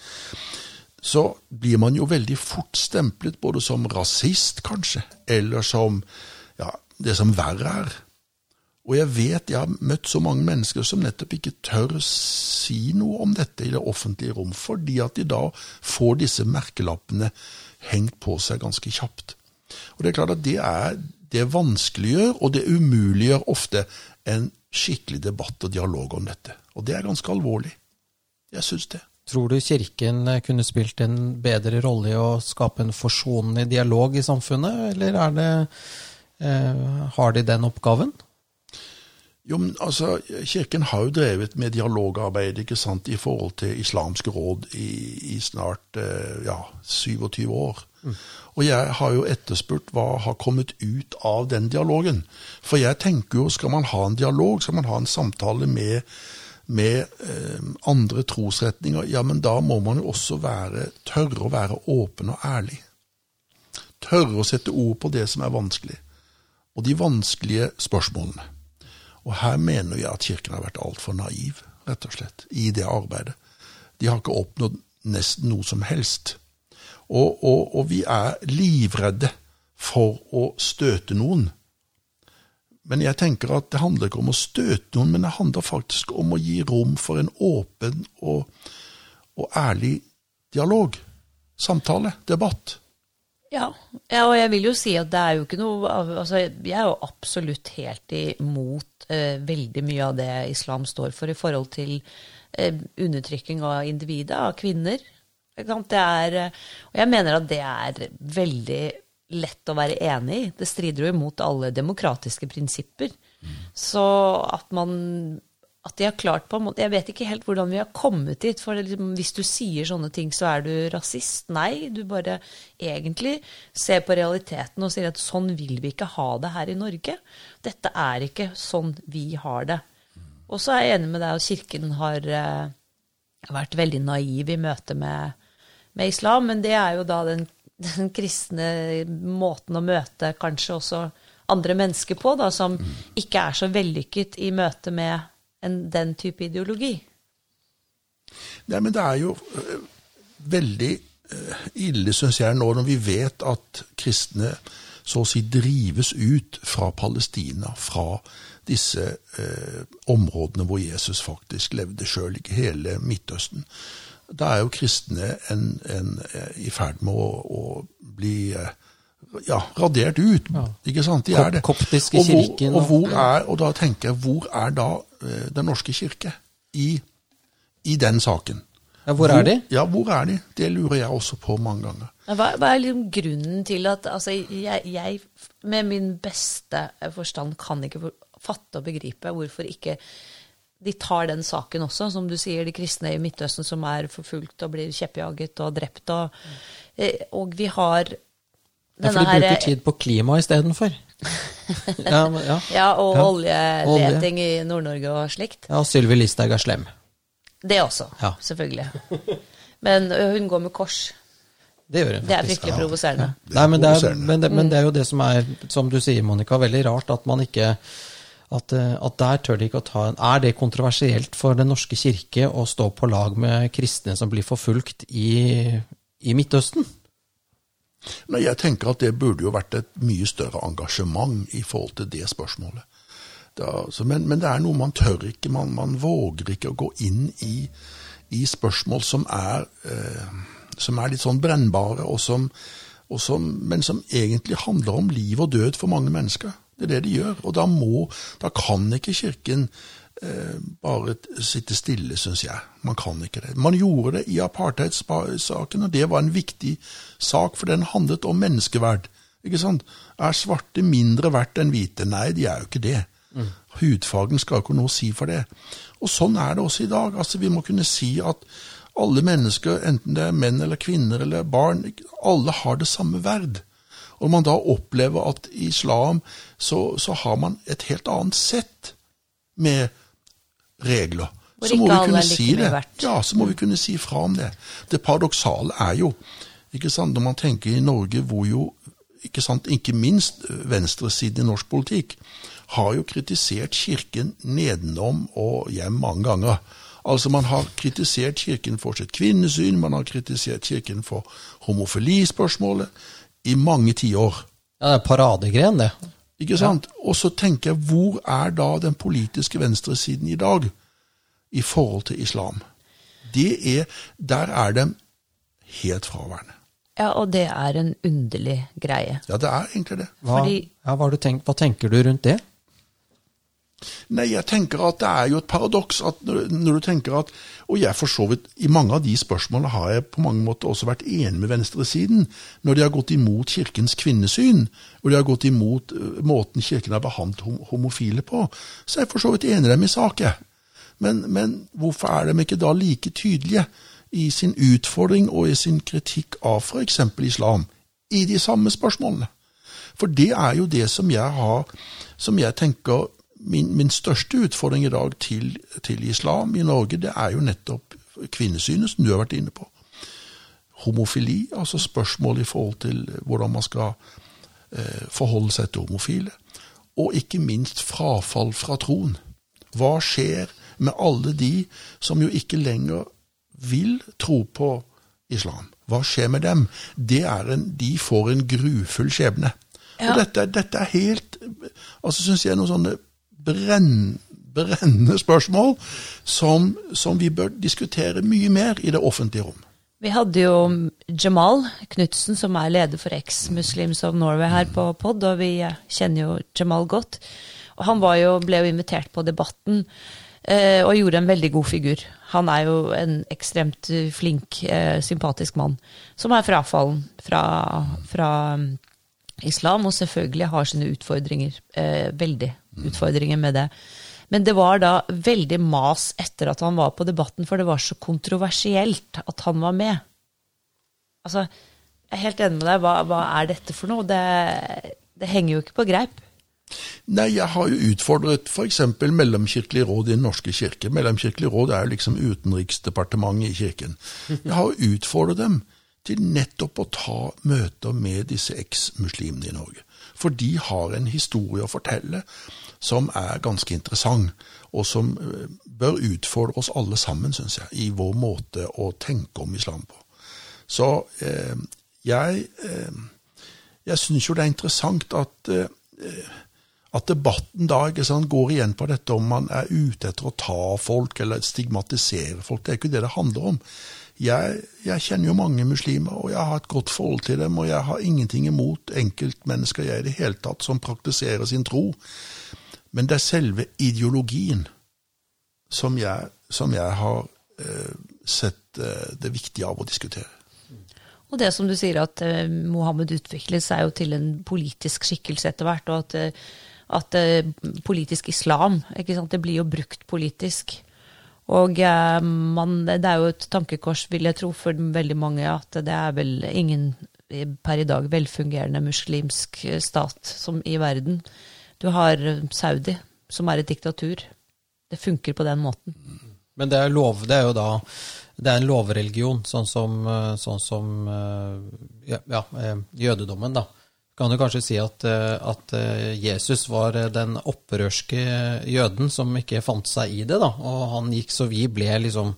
så blir man jo veldig fort stemplet både som rasist, kanskje, eller som ja, det som verre er. Og jeg vet jeg har møtt så mange mennesker som nettopp ikke tør si noe om dette i det offentlige rom, fordi at de da får disse merkelappene hengt på seg ganske kjapt. Og det er klart at det, er, det vanskeliggjør, og det umuliggjør ofte en skikkelig debatt og dialog om dette. Og det er ganske alvorlig. Jeg syns det. Tror du Kirken kunne spilt en bedre rolle i å skape en forsonende dialog i samfunnet, eller er det, eh, har de den oppgaven? Jo, men altså, Kirken har jo drevet med dialogarbeid ikke sant, i forhold til islamske råd i, i snart eh, ja, 27 år. Og jeg har jo etterspurt hva har kommet ut av den dialogen. For jeg tenker jo, skal man ha en dialog, skal man ha en samtale med, med eh, andre trosretninger, ja, men da må man jo også være, tørre å være åpen og ærlig. Tørre å sette ord på det som er vanskelig, og de vanskelige spørsmålene. Og her mener jeg at Kirken har vært altfor naiv, rett og slett, i det arbeidet. De har ikke oppnådd nesten noe som helst. Og, og, og vi er livredde for å støte noen. Men jeg tenker at det handler ikke om å støte noen, men det handler faktisk om å gi rom for en åpen og, og ærlig dialog. Samtale, debatt. Ja. og jeg vil jo si at det er jo ikke noe altså Jeg er jo absolutt helt imot eh, veldig mye av det islam står for i forhold til eh, undertrykking av individet, av kvinner. Er, eh, og jeg mener at det er veldig lett å være enig i. Det strider jo imot alle demokratiske prinsipper. Mm. Så at man at de har klart på en måte Jeg vet ikke helt hvordan vi har kommet dit. For liksom, hvis du sier sånne ting, så er du rasist. Nei, du bare egentlig ser på realiteten og sier at sånn vil vi ikke ha det her i Norge. Dette er ikke sånn vi har det. Og så er jeg enig med deg at Kirken har uh, vært veldig naiv i møte med, med, islam. Men det er jo da den, den kristne måten å møte kanskje også andre mennesker på, da, som ikke er så vellykket i møte med en, den type ideologi? Nei, men det er jo uh, veldig uh, ille, syns jeg, nå når vi vet at kristne så å si drives ut fra Palestina, fra disse uh, områdene hvor Jesus faktisk levde sjøl, hele Midtøsten. Da er jo kristne en, en, i ferd med å, å bli ja, radert ut. Ja. Ikke sant? De er det. Koptiske kirken. Og, hvor, og, hvor er, og da tenker jeg, hvor er da Eh, Den norske kirke i, i den saken. Ja, hvor er de? Ja, hvor er de? Det lurer jeg også på mange ganger. Hva, hva er liksom grunnen til at altså, jeg, jeg, med min beste forstand kan ikke fatte og begripe hvorfor ikke de tar den saken også, som du sier, de kristne i Midtøsten som er forfulgt og blir kjeppjaget og drept. Og, eh, og vi har denne her Ja, for de bruker tid på klima istedenfor ja, ja. ja, og ja. oljeleting i Nord-Norge og slikt. Ja, og Sylvi Listhaug er slem. Det også, ja. selvfølgelig. Men hun går med kors. Det gjør hun faktisk. Det er fryktelig provoserende. Nei, men det, er, men, det, men det, er, jo det som er, som du sier, Monica, veldig rart at man ikke at, eh, at, der tør de ikke å ta en Er det kontroversielt for Den norske kirke å stå på lag med kristne som blir forfulgt i, i Midtøsten? Nei, Jeg tenker at det burde jo vært et mye større engasjement i forhold til det spørsmålet. Det altså, men, men, det er noe man tør ikke, man, man våger ikke å gå inn i, i spørsmål som er, eh, som er, litt sånn brennbare, og som, og som, men som egentlig handler om liv og død for mange mennesker. Det er det de gjør. Og da, må, da kan ikke Kirken Eh, bare sitte stille, syns jeg. Man kan ikke det. Man gjorde det i apartheidsaken, og det var en viktig sak, for den handlet om menneskeverd. Ikke sant? Er svarte mindre verdt enn hvite? Nei, de er jo ikke det. Mm. Hudfargen skal ikke noe si for det. Og sånn er det også i dag. Altså, Vi må kunne si at alle mennesker, enten det er menn eller kvinner eller barn, alle har det samme verd. Og man da opplever at i islam så, så har man et helt annet sett med regler. så må vi kunne si det. Ja, så må vi kunne si fra om det. Det paradoksale er jo, ikke sant, når man tenker i Norge hvor jo ikke sant, ikke minst venstresiden i norsk politikk har jo kritisert Kirken nedenom og hjem mange ganger. Altså Man har kritisert Kirken for sitt kvinnesyn, man har kritisert Kirken for homofilispørsmålet i mange tiår. Ja, det er paradegren, det. Ikke sant? Ja. Og så tenker jeg, hvor er da den politiske venstresiden i dag i forhold til islam? Det er, Der er de helt fraværende. Ja, og det er en underlig greie. Ja, det er egentlig det. Hva, Fordi, ja, hva, tenkt, hva tenker du rundt det? Nei, jeg tenker at det er jo et paradoks at når, du tenker at Og jeg for så vidt, i mange av de spørsmålene har jeg på mange måter også vært enig med venstresiden. Når de har gått imot Kirkens kvinnesyn, og de har gått imot uh, måten Kirken har behandlet homofile på, så er jeg for så vidt enig med dem i sak, Men, men hvorfor er de ikke da like tydelige i sin utfordring og i sin kritikk av f.eks. islam i de samme spørsmålene. For det er jo det som jeg har, som jeg tenker min, min største utfordring i dag til, til, islam i Norge, det er jo nettopp kvinnesynet, som du har vært inne på. Homofili, altså spørsmål i forhold til hvordan man skal eh, forholde seg til homofile. Og ikke minst frafall fra troen. Hva skjer med alle de som jo ikke lenger vil tro på islam? Hva skjer med dem? Det er en, de får en grufull skjebne. Ja. Og dette, dette, er helt altså synes jeg, noen sånne brenn, brennende spørsmål som, som, vi bør diskutere mye mer i det offentlige rom. Vi hadde jo Jamal Knutsen, som er leder for Ex-Muslims of Norway her på POD, og vi kjenner jo Jamal godt. Og han jo, ble jo invitert på Debatten eh, og gjorde en veldig god figur. Han er jo en ekstremt flink, eh, sympatisk mann som er frafallen fra, fra islam, og selvfølgelig har sine utfordringer. Eh, veldig utfordringer med det. Men det var da veldig mas etter at han var på Debatten, for det var så kontroversielt at han var med. Altså, jeg er helt enig med deg. Hva, hva er dette for noe? Det, det, henger jo ikke på greip. Nei, jeg har jo utfordret f.eks. Mellomkirkelig råd i Den norske kirke. Mellomkirkelig råd er jo liksom utenriksdepartementet i kirken. Jeg har jo utfordret dem til nettopp å ta møter med disse eks-muslimene i Norge. For de har en historie å fortelle som er ganske interessant, og som eh, bør utfordre oss alle sammen, syns jeg, i vår måte å tenke om islam på. Så eh, jeg, eh, jeg syns jo det er interessant at, eh, at debatten da sant, går igjen på dette om man er ute etter å ta folk eller stigmatisere folk. Det er ikke det det handler om. Jeg, jeg, kjenner jo mange muslimer, og jeg har et godt forhold til dem, og jeg har ingenting imot enkeltmennesker jeg i det hele tatt som praktiserer sin tro. Men det er selve ideologien som jeg, som jeg har eh, sett eh, det viktige av å diskutere. Og det som du sier, at eh, Mohammed utviklet seg jo til en politisk skikkelse etter hvert, og at, eh, at eh, politisk islam det blir jo brukt politisk. Og eh, man, det er jo et tankekors, vil jeg tro, for veldig mange at det er vel ingen per i dag velfungerende muslimsk stat som i verden. Du har Saudi, som er et diktatur. Det funker på den måten. Men det er, lov, det er jo da det er en lovreligion, sånn som, sånn som ja, ja, jødedommen, da kan du kanskje si at, eh, at, eh, Jesus var eh, den opprørske jøden som ikke fant seg i det, da. Og han gikk så vi ble liksom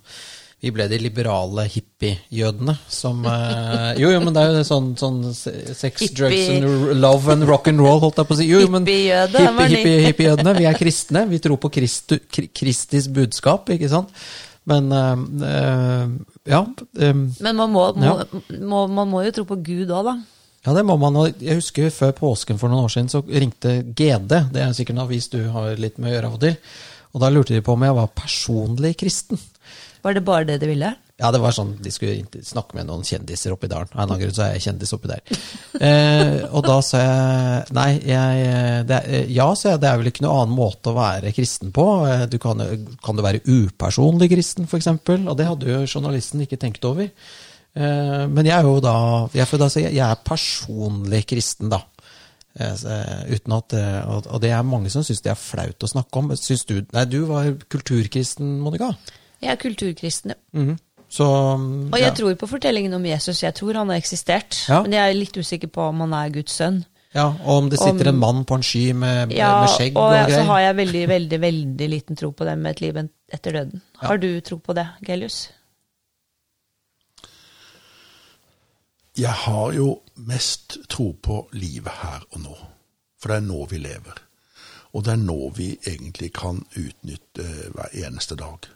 vi ble de liberale hippiejødene som Jo, jo, men det er jo sånn, sånn sex, hippie. drugs and love and rock and roll, holdt jeg på å si. Jo, men hippie, hippie, hippie vi er kristne. Vi tror på Kristu, Kristis budskap, ikke sant? Men øh, ja. Øh, men man må, må, ja. må, man må jo tro på Gud òg, da. Ja, det må man. Jeg husker Før påsken for noen år siden så ringte GD. Det er sikkert en avis du har litt med å gjøre av og til. Og Da lurte de på om jeg var personlig kristen. Var det bare det de ville? Ja, det var sånn, de skulle snakke med noen kjendiser oppi dalen. Av en annen grunn så er jeg kjendis oppi der. Eh, og da sa jeg nei, jeg, det, ja, sa jeg, det er vel ikke noen annen måte å være kristen på. Eh, du kan, kan du være upersonlig kristen, f.eks.? Og det hadde jo journalisten ikke tenkt over. Eh, men jeg er jo da jeg, da si, jeg er personlig kristen, da. Eh, uten at, og det er mange som syns det er flaut å snakke om. Syns du Nei, du var kulturkristen, Monica? Jeg er kulturkristen, ja. Mm -hmm. Så, og jeg ja. tror på fortellingen om Jesus. Jeg tror han har eksistert. Ja. Men jeg er litt usikker på om han er Guds sønn. Ja, Og om det sitter om, en mann på en sky med, ja, med skjegg og, og greier. Ja, så har jeg veldig, veldig, veldig liten tro på det med et liv etter døden. Har du tro på det, Gelius? Jeg har jo mest tro på livet her og nå. For det er nå vi lever. Og det er nå vi egentlig kan utnytte hver eneste dag.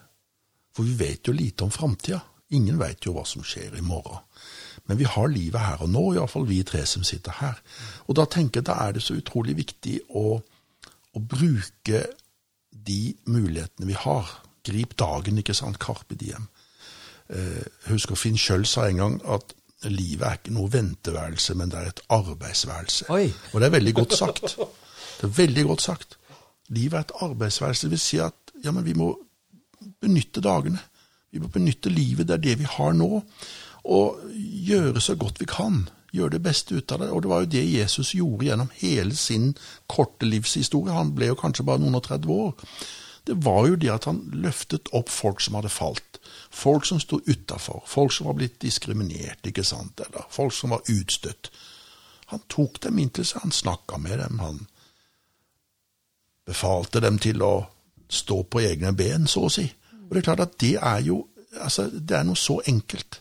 For vi vet jo lite om framtida. Ingen vet jo hva som skjer i morgen. Men vi har livet her og nå, iallfall vi tre som sitter her. Og da tenker jeg da er det så utrolig viktig å, å bruke de mulighetene vi har. Grip dagen, ikke sant. Carpe diem. Eh, husker Finn Schjøll sa en gang at livet er ikke noe venteværelse, men det er et arbeidsværelse. Oi. Og det er veldig godt sagt. Det er veldig godt sagt. Livet er et arbeidsværelse. Det vil si at ja, men vi må benytte dagene. Vi må benytte livet. Det er det vi har nå. Og gjøre så godt vi kan. Gjøre det beste ut av det. Og det var jo det Jesus gjorde gjennom hele sin korte livshistorie. Han ble jo kanskje bare noen og 30 år. Det var jo det at han løftet opp folk som hadde falt. Folk som sto utafor. Folk som var blitt diskriminert, ikke sant, eller folk som var utstøtt. Han tok dem inn seg, han snakka med dem, han befalte dem til å stå på egne ben, så å si. Og det er klart at det er jo altså, det er noe så enkelt.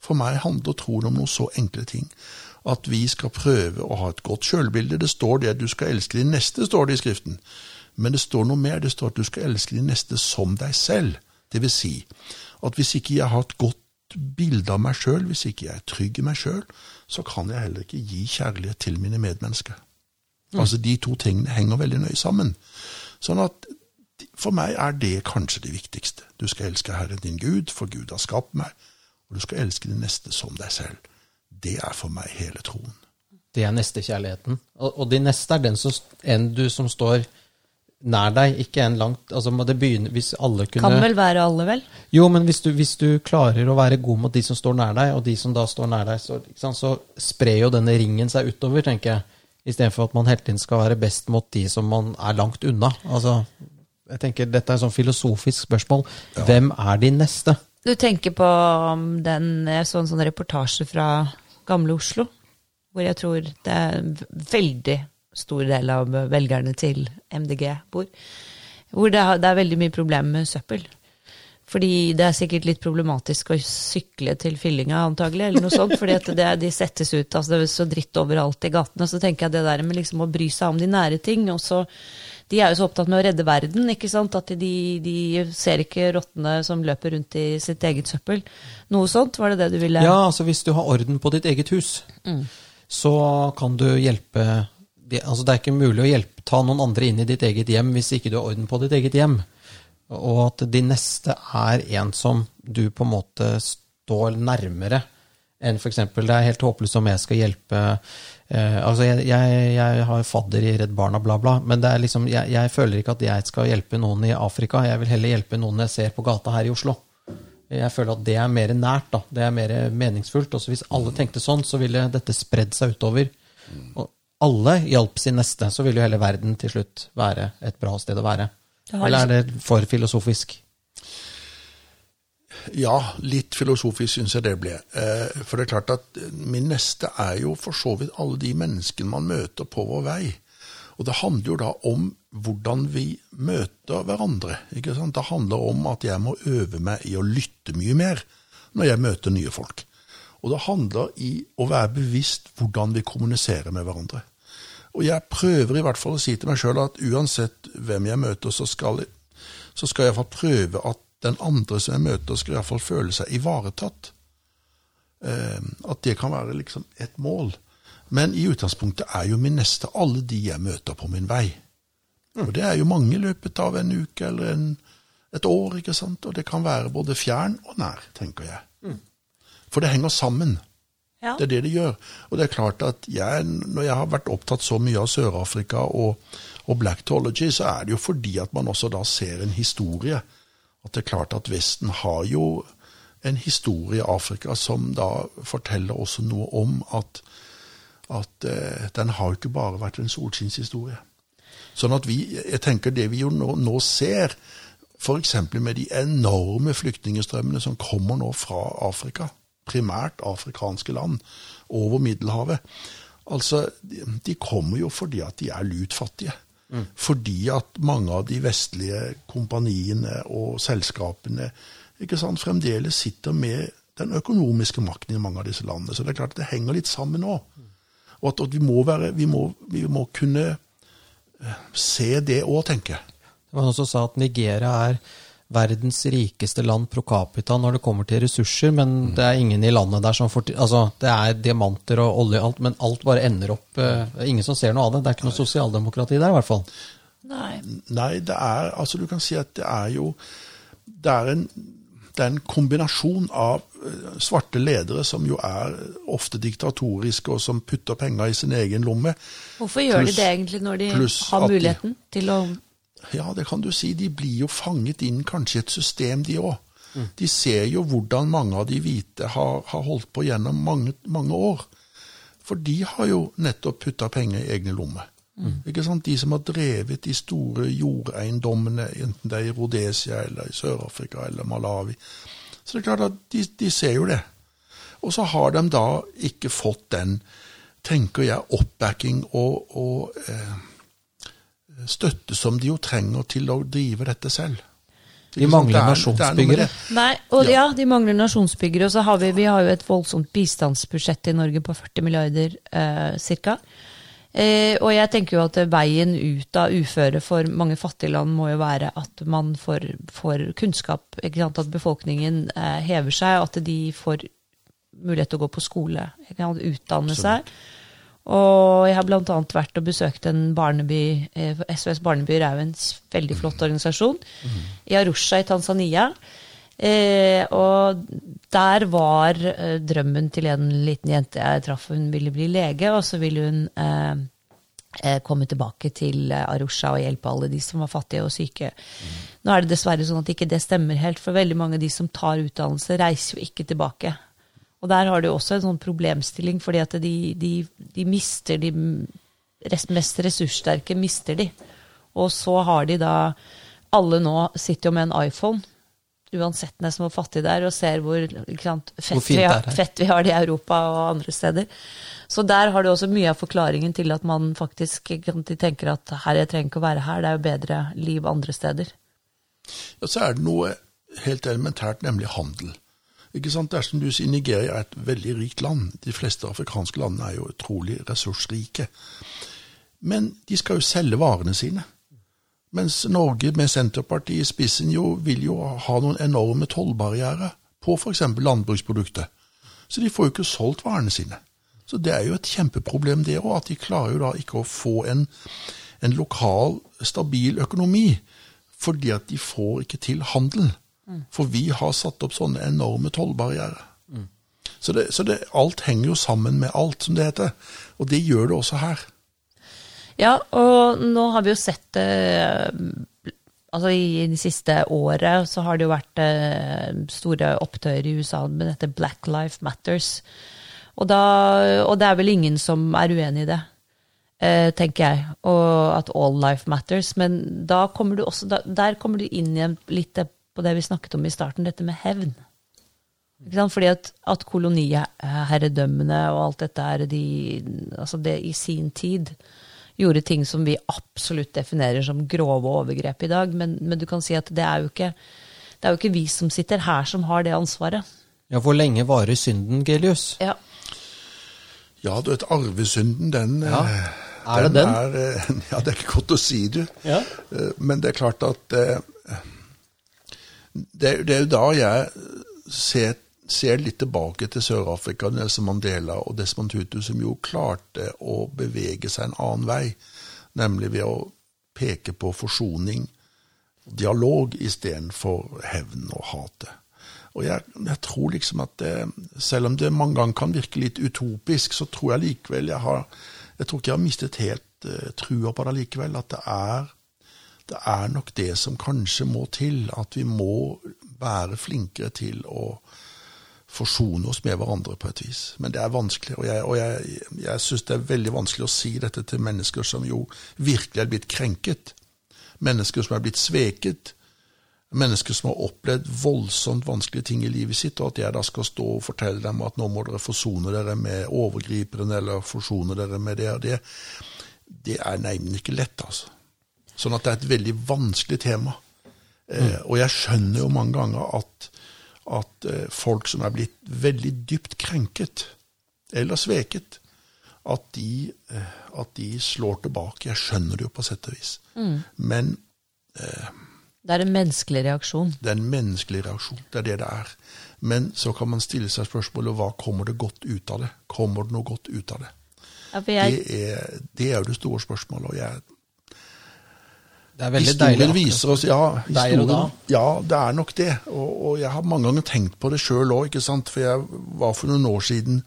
For meg handler troen om noen så enkle ting. At vi skal prøve å ha et godt sjølbilde. Det står det at du skal elske din neste, står det i Skriften. Men det står noe mer. Det står at du skal elske din neste som deg selv. Det vil si at hvis ikke jeg har et godt bilde av meg sjøl, hvis ikke jeg er trygg i meg sjøl, så kan jeg heller ikke gi kjærlighet til mine medmennesker. Mm. Altså De to tingene henger veldig nøye sammen. Sånn at for meg er det kanskje det viktigste. Du skal elske Herren din Gud, for Gud har skapt meg, og du skal elske din neste som deg selv. Det er for meg hele troen. Det er nestekjærligheten. Og, og din neste er den som, en du som står nær deg, ikke en langt altså må det begynne, hvis alle kunne... Kan vel være alle, vel? Jo, men hvis du, hvis du, klarer å være god mot de som står nær deg, og de som da står nær deg, så, så sprer jo denne ringen seg utover, tenker jeg. Istedenfor at man hele tiden skal være best mot de som man er langt unna. Altså, jeg tenker Dette er et sånn filosofisk spørsmål. Ja. Hvem er de neste? Du tenker på den, jeg så en sånn reportasje fra gamle Oslo, hvor jeg tror det er veldig stor del av velgerne til MDG bor. Hvor det er, det er veldig mye problemer med søppel. Fordi det er sikkert litt problematisk å sykle til Fyllinga, antagelig, eller noe sånt. fordi det, de settes ut, altså det er så dritt overalt i gatene. Så tenker jeg det der med liksom å bry seg om de nære ting. og så de er jo så opptatt med å redde verden, ikke sant? at de, de ser ikke rottene som løper rundt i sitt eget søppel. Noe sånt, var det det du ville Ja, altså hvis du har orden på ditt eget hus, mm. så kan du hjelpe altså Det er ikke mulig å hjelpe, ta noen andre inn i ditt eget hjem hvis ikke du har orden på ditt eget hjem og at de neste er en som du på en måte står nærmere enn f.eks. Det er helt håpløst om jeg skal hjelpe eh, Altså, jeg, jeg, jeg, har fadder i Redd Barna, bla, bla, men det er liksom, jeg, jeg, føler ikke at jeg skal hjelpe noen i Afrika. Jeg vil heller hjelpe noen jeg ser på gata her i Oslo. Jeg føler at det er mer nært, da. Det er mer meningsfullt. Også hvis alle tenkte sånn, så ville dette spredd seg utover. Og alle hjalp sin neste, så ville jo hele verden til slutt være et bra sted å være. Eller er det for filosofisk? Ja, litt filosofisk syns jeg det ble. Eh, for det er klart at min neste er jo for så vidt alle de menneskene man møter på vår vei. Og det handler jo da om hvordan vi møter hverandre. ikke sant? Det handler om at jeg må øve meg i å lytte mye mer når jeg møter nye folk. Og det handler i å være bevisst hvordan vi kommuniserer med hverandre. Og jeg prøver i hvert fall å si til meg sjøl at uansett hvem jeg møter, så skal, jeg, så skal jeg iallfall prøve at den andre som jeg møter, skal iallfall føle seg ivaretatt. Eh, at det kan være liksom et mål. Men i utgangspunktet er jo min neste alle de jeg møter på min vei. Og det er jo mange i løpet av en uke eller en, et år, ikke sant. Og det kan være både fjern og nær, tenker jeg. Mm. For det henger sammen. Ja. Det er det de gjør. Og det er klart at jeg, når jeg har vært opptatt så mye av Sør-Afrika og, og blacktology, så er det jo fordi at man også da ser en historie. At det er klart at Vesten har jo en historie i Afrika som da forteller også noe om at, at eh, den har jo ikke bare vært en solskinnshistorie. Sånn at vi, jeg tenker det vi jo nå, nå ser, f.eks. med de enorme flyktningstrømmene som kommer nå fra Afrika, primært afrikanske land, over Middelhavet. Altså, de kommer jo fordi at de er lutfattige. Mm. Fordi at mange av de vestlige kompaniene og selskapene ikke sant, fremdeles sitter med den økonomiske makten i mange av disse landene. Så det er klart at det henger litt sammen nå. Og at, at vi, må være, vi, må, vi, må kunne eh, se det òg, tenker jeg. Det var noen som sa at Nigeria er verdens rikeste land pro capita når det kommer til ressurser, men mm. det er ingen i landet der som får Altså, det er diamanter og olje, og alt, men alt bare ender opp uh, ingen som ser noe av det. Det er ikke noe sosialdemokrati der, i hvert fall. Nei. Nei, det er Altså, du kan si at det er jo Det er en, det er en kombinasjon av uh, svarte ledere som jo er ofte diktatoriske, og som putter penger i sin egen lomme. Hvorfor gjør plus, de det egentlig, når de har muligheten de, til å ja, det kan du si. De blir jo fanget inn kanskje i et system, de òg. Mm. De ser jo hvordan mange av de hvite har, har holdt på gjennom mange, mange år. For de har jo nettopp putta penger i egne lommer. Ikke sant? De som har drevet de store jordeiendommene, enten det er i Rhodesia eller i Sør-Afrika eller Malawi. Så det er klart at de, de ser jo det. Og så har de da ikke fått den, tenker jeg, oppbacking og, og eh, støtte som de jo trenger til å drive dette selv. De mangler er- det er noe med nasjonsbyggere. Nei, og Ja. ja. de mangler nasjonsbyggere. Og så har vi, vi har jo et voldsomt bistandsbudsjett i Norge på 40 milliarder eh, ca. Eh, og jeg tenker jo at veien ut av uføre for mange fattige land må jo være at man får, får kunnskap. Ikke sant? At befolkningen eh, hever seg, og at de får mulighet til å gå på skole. Ikke sant? Utdanne seg. Og jeg har bl.a. vært og besøkt en barneby, eh, SOS Barneby er jo en veldig flott organisasjon, i Arusha i Tanzania. Eh, og der var eh, drømmen til en liten jente jeg traff, hun ville bli lege, og så ville hun eh, eh, komme tilbake til eh, Arusha og hjelpe alle de som var fattige og syke. Nå er det dessverre sånn at ikke det stemmer helt, for veldig mange av de som tar utdannelse, reiser jo ikke tilbake. Og der har du også en sånn problemstilling, fordi at de, de, de mister de rest, mest ressurssterke, mister de. Og så har de da Alle nå sitter jo med en iPhone, uansett nesten hvor fattig det er, og ser hvor ikke sant, fett, hvor vi har, fett vi har det i Europa og andre steder. Så der har du også mye av forklaringen til at man faktisk sant, de tenker at her, jeg trenger ikke å være her, det er jo bedre liv andre steder. Ja, så er det noe helt elementært, nemlig handel. Ikke sant? Det er som du sier, Nigeria er et veldig rikt land. De fleste afrikanske landene er jo utrolig ressursrike. Men de skal jo selge varene sine. Mens Norge med Senterpartiet i spissen jo vil jo ha noen enorme tollbarrierer på f.eks. landbruksprodukter. Så de får jo ikke solgt varene sine. Så det er jo et kjempeproblem det òg, at de klarer jo da ikke å få en, en lokal, stabil økonomi. Fordi at de får ikke til handel. For vi har satt opp sånne enorme tollbarrierer. Så, det, så det, alt henger jo sammen med alt, som det heter. Og det gjør det også her. Ja, og nå har vi jo sett eh, Altså i det siste året så har det jo vært eh, store opptøyer i USA med dette Black Life Matters. Og, da, og det er vel ingen som er uenig i det, eh, tenker jeg. Og at all life matters. Men da kommer du også, da, der kommer du inn igjen litt på det vi snakket om i starten, dette med hevn. Ikke sant? Fordi at, at koloniherredømmene og alt dette her, de, altså det i sin tid gjorde ting som vi absolutt definerer som grove overgrep i dag. Men, men du kan si at det er, jo ikke, det er jo ikke vi som sitter her, som har det ansvaret. Ja, Hvor lenge varer synden, Gelius? Ja. Ja, du vet, arvesynden, den Ja. eh, Er det den? Er, eh, ja, det er ikke godt å si, du. Ja. Eh, Men det er klart at eh, det, det er jo da jeg ser, ser litt tilbake til Sør-Afrika, Nelson Mandela og Desmond Tutu, som jo klarte å bevege seg en annen vei, nemlig ved å peke på forsoning, dialog istedenfor hevn og hatet. Og jeg, jeg tror liksom at det, selv om det mange ganger kan virke litt utopisk, så tror jeg likevel jeg har Jeg tror ikke jeg har mistet helt uh, trua på det likevel. At det er, det er nok det som kanskje må til. At vi må være flinkere til å forsone oss med hverandre på et vis. Men det er vanskelig, og jeg, og jeg, jeg syns det er veldig vanskelig å si dette til mennesker som jo virkelig er blitt krenket. Mennesker som er blitt sveket. Mennesker som har opplevd voldsomt vanskelige ting i livet sitt, og at jeg da skal stå og fortelle dem at nå må dere forsone dere med overgriperen, eller forsone dere med det og det, det er neimen ikke lett, altså. Sånn at det er et veldig vanskelig tema. Eh, og jeg skjønner jo mange ganger at, at eh, folk som er blitt veldig dypt krenket, eller sveket, at de, eh, at de slår tilbake. Jeg skjønner det jo på sett og vis. Men Det er en menneskelig reaksjon. det er en menneskelig reaksjon. Det er det det er. Men så kan man stille seg spørsmålet hva kommer det godt ut av det? Kommer det noe godt ut av det? Ja, jeg, Det er, det er jo det store spørsmålet. og jeg, Historien deilig. akkurat. viser oss ja, historien, ja, det er nok det. Og, og jeg har mange ganger tenkt på det sjøl òg, for jeg var for noen år siden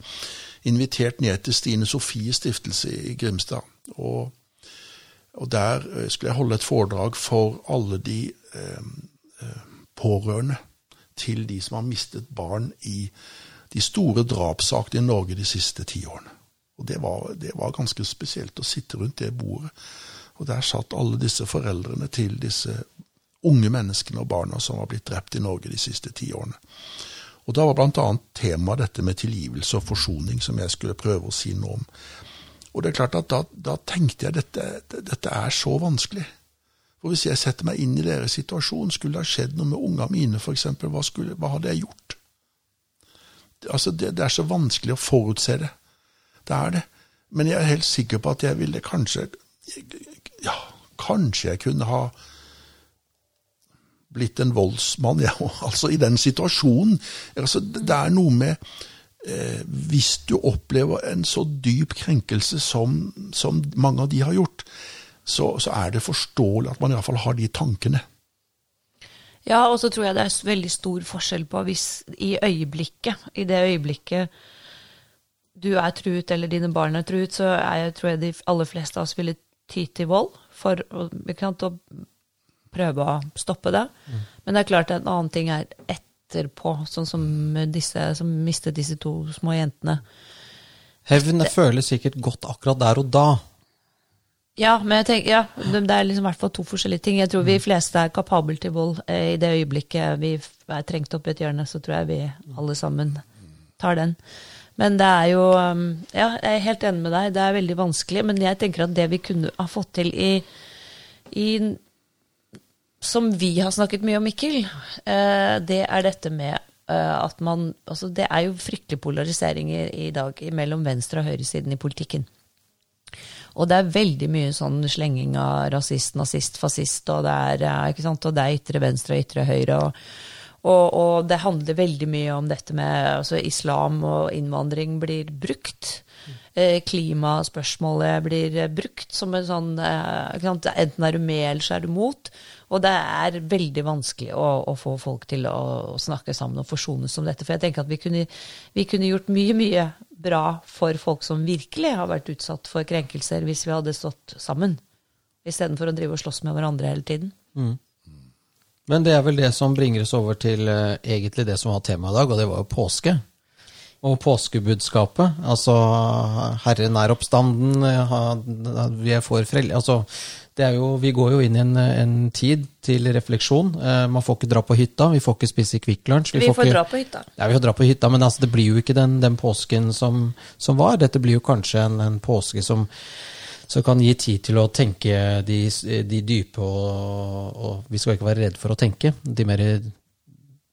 invitert ned til Stine Sofies stiftelse i Grimstad. Og, og der eh, skulle jeg holde et foredrag for alle de eh, eh, pårørende til de som har mistet barn i de store drapssakene i Norge de siste ti årene. Og det var, det var ganske spesielt å sitte rundt det bordet. Og der satt alle disse foreldrene til disse unge menneskene og barna som var blitt drept i Norge de siste ti årene. Og Da var bl.a. temaet dette med tilgivelse og forsoning, som jeg skulle prøve å si noe om. Og det er klart at Da, da tenkte jeg dette, dette er så vanskelig. For Hvis jeg setter meg inn i deres situasjon, skulle det ha skjedd noe med ungene mine f.eks., hva, hva hadde jeg gjort? Altså, det, det er så vanskelig å forutse det. Det er det. Men jeg er helt sikker på at jeg ville kanskje Ja, kanskje jeg kunne ha blitt en voldsmann, ja, altså i den situasjonen. Altså, det er noe med eh, Hvis du opplever en så dyp krenkelse som, som mange av de har gjort, så, så, er det forståelig at man iallfall har de tankene. Ja, og så tror jeg det er veldig stor forskjell på hvis i øyeblikket, i det øyeblikket du er truet eller dine barn er truet, så er jeg, tror jeg de aller fleste av oss ville ty til vold for å, å prøve å stoppe det. Mm. Men det er klart at en annen ting er etterpå, sånn som disse som mistet disse to små jentene. Hevn føles sikkert godt akkurat der og da. Ja, men jeg tenker, ja, det er liksom i hvert fall to forskjellige ting. Jeg tror vi fleste er kapable til vold. Eh, I det øyeblikket vi er trengt opp i et hjørne, så tror jeg vi alle sammen tar den. Men det er jo um, Ja, jeg er helt enig med deg. Det er veldig vanskelig. Men jeg tenker at det vi kunne ha fått til i, i Som vi har snakket mye om, Mikkel, eh, det er dette med eh, at man Altså, det er jo fryktelig polarisering i, dag mellom venstre- og høyresiden i politikken. Og det er veldig mye sånn slenging av rasist, nazist, fascist, og det er, ikke sant? Og det er ytre venstre og ytre høyre. og og, og, det handler veldig mye om dette med altså islam og innvandring blir brukt. Eh, klimaspørsmålet blir brukt som en sånn eh, Enten er du med, eller så er du mot. Og det er veldig vanskelig å, å få folk til å, å, snakke sammen og forsones om dette. For jeg tenker at vi kunne, vi kunne, gjort mye, mye bra for folk som virkelig har vært utsatt for krenkelser, hvis vi hadde stått sammen. Istedenfor å drive og slåss med hverandre hele tiden. Mm. Men det er vel det som bringer oss over til uh, egentlig det som var temaet i dag, og det var jo påske. Og påskebudskapet. Altså, Herren er oppstanden, ha- vi er for frel... Altså, det er jo, vi går jo inn i en, en tid til refleksjon. Uh, man får ikke dra på hytta, vi får ikke spise Kvikk Lunsj. Vi, vi, får, ikke, dra på hytta. Ja, vi får dra på hytta, men altså, det blir jo ikke den, den påsken som, som, var. Dette blir jo kanskje en, en påske som som kan gi tid til å tenke de, de dype og, og, Vi skal ikke være redd for å tenke de mer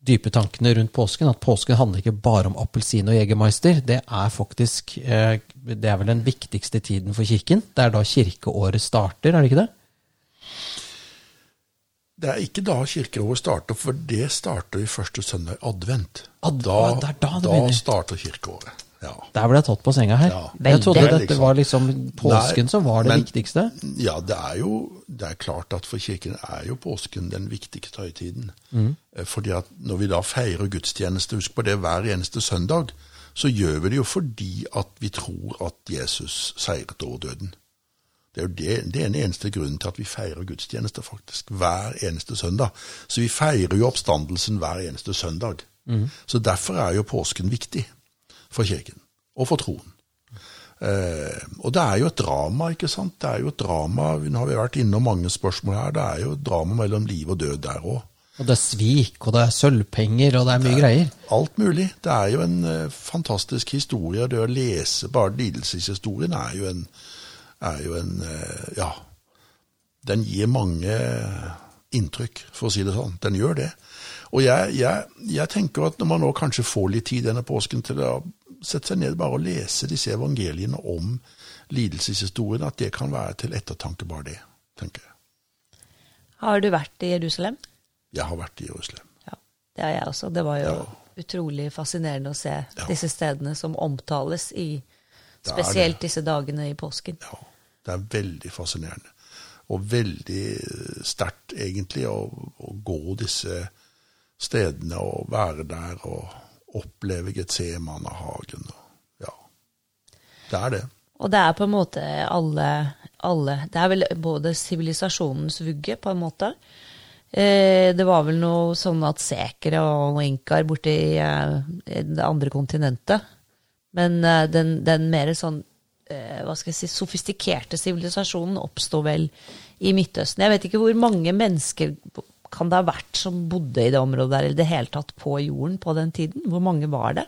dype tankene rundt påsken. At påsken handler ikke bare om appelsin og jegermeister. Det er faktisk eh, det er vel den viktigste tiden for kirken. Det er da kirkeåret starter, er det ikke det? Det er ikke da kirkeåret starter, for det starter i første søndag advent. Ad, da, da, da starter kirkeåret. Ja. Der ble jeg tatt på senga her. Ja. Jeg trodde dette liksom, var liksom påsken Nei, som var det men, viktigste. Ja, det er jo det er klart at for kirken er jo påsken den viktigste høytiden. Mm. Eh, fordi at når vi da feirer gudstjeneste, husk på det hver eneste søndag, så gjør vi det jo fordi at vi tror at Jesus seiret over døden. Det er jo det, det er den eneste grunnen til at vi feirer gudstjeneste, faktisk. Hver eneste søndag. Så vi feirer jo oppstandelsen hver eneste søndag. Mm. Så derfor er jo påsken viktig for kirken og for troen. Eh, og det er jo et drama, ikke sant. Det er jo et drama, Nå har vi vært innom mange spørsmål her. Det er jo et drama mellom liv og død der òg. Og det er svik, og det er sølvpenger, og det er mye det er greier. Alt mulig. Det er jo en uh, fantastisk historie. Det å lese bare lidelseshistorien er jo en, er jo en uh, Ja. Den gir mange inntrykk, for å si det sånn. Den gjør det. Og jeg, jeg, jeg tenker at når man nå kanskje får litt tid denne påsken til å sette seg ned bare og lese disse evangeliene om lidelseshistorien, at det kan være til ettertanke, bare det, tenker jeg. Har du vært i Jerusalem? Jeg har vært i Jerusalem. Ja, Det har jeg også. Det var jo ja. utrolig fascinerende å se ja. disse stedene som omtales i spesielt disse dagene i påsken. Ja, det er veldig fascinerende. Og veldig sterkt, egentlig, å, å gå disse stedene og være der og oppleve Getsemanehagen. Ja, det er det. Og det er på en måte alle, alle Det er vel både sivilisasjonens vugge, på en måte. Eh, det var vel noe sånn at sekere og inkaer borte i, eh, det andre kontinentet. Men eh, den, den mer sånn eh, hva skal jeg si, sofistikerte sivilisasjonen oppsto vel i Midtøsten. Jeg vet ikke hvor mange mennesker kan det ha vært som bodde i det området der, eller det hele tatt på jorden på den tiden? Hvor mange var det?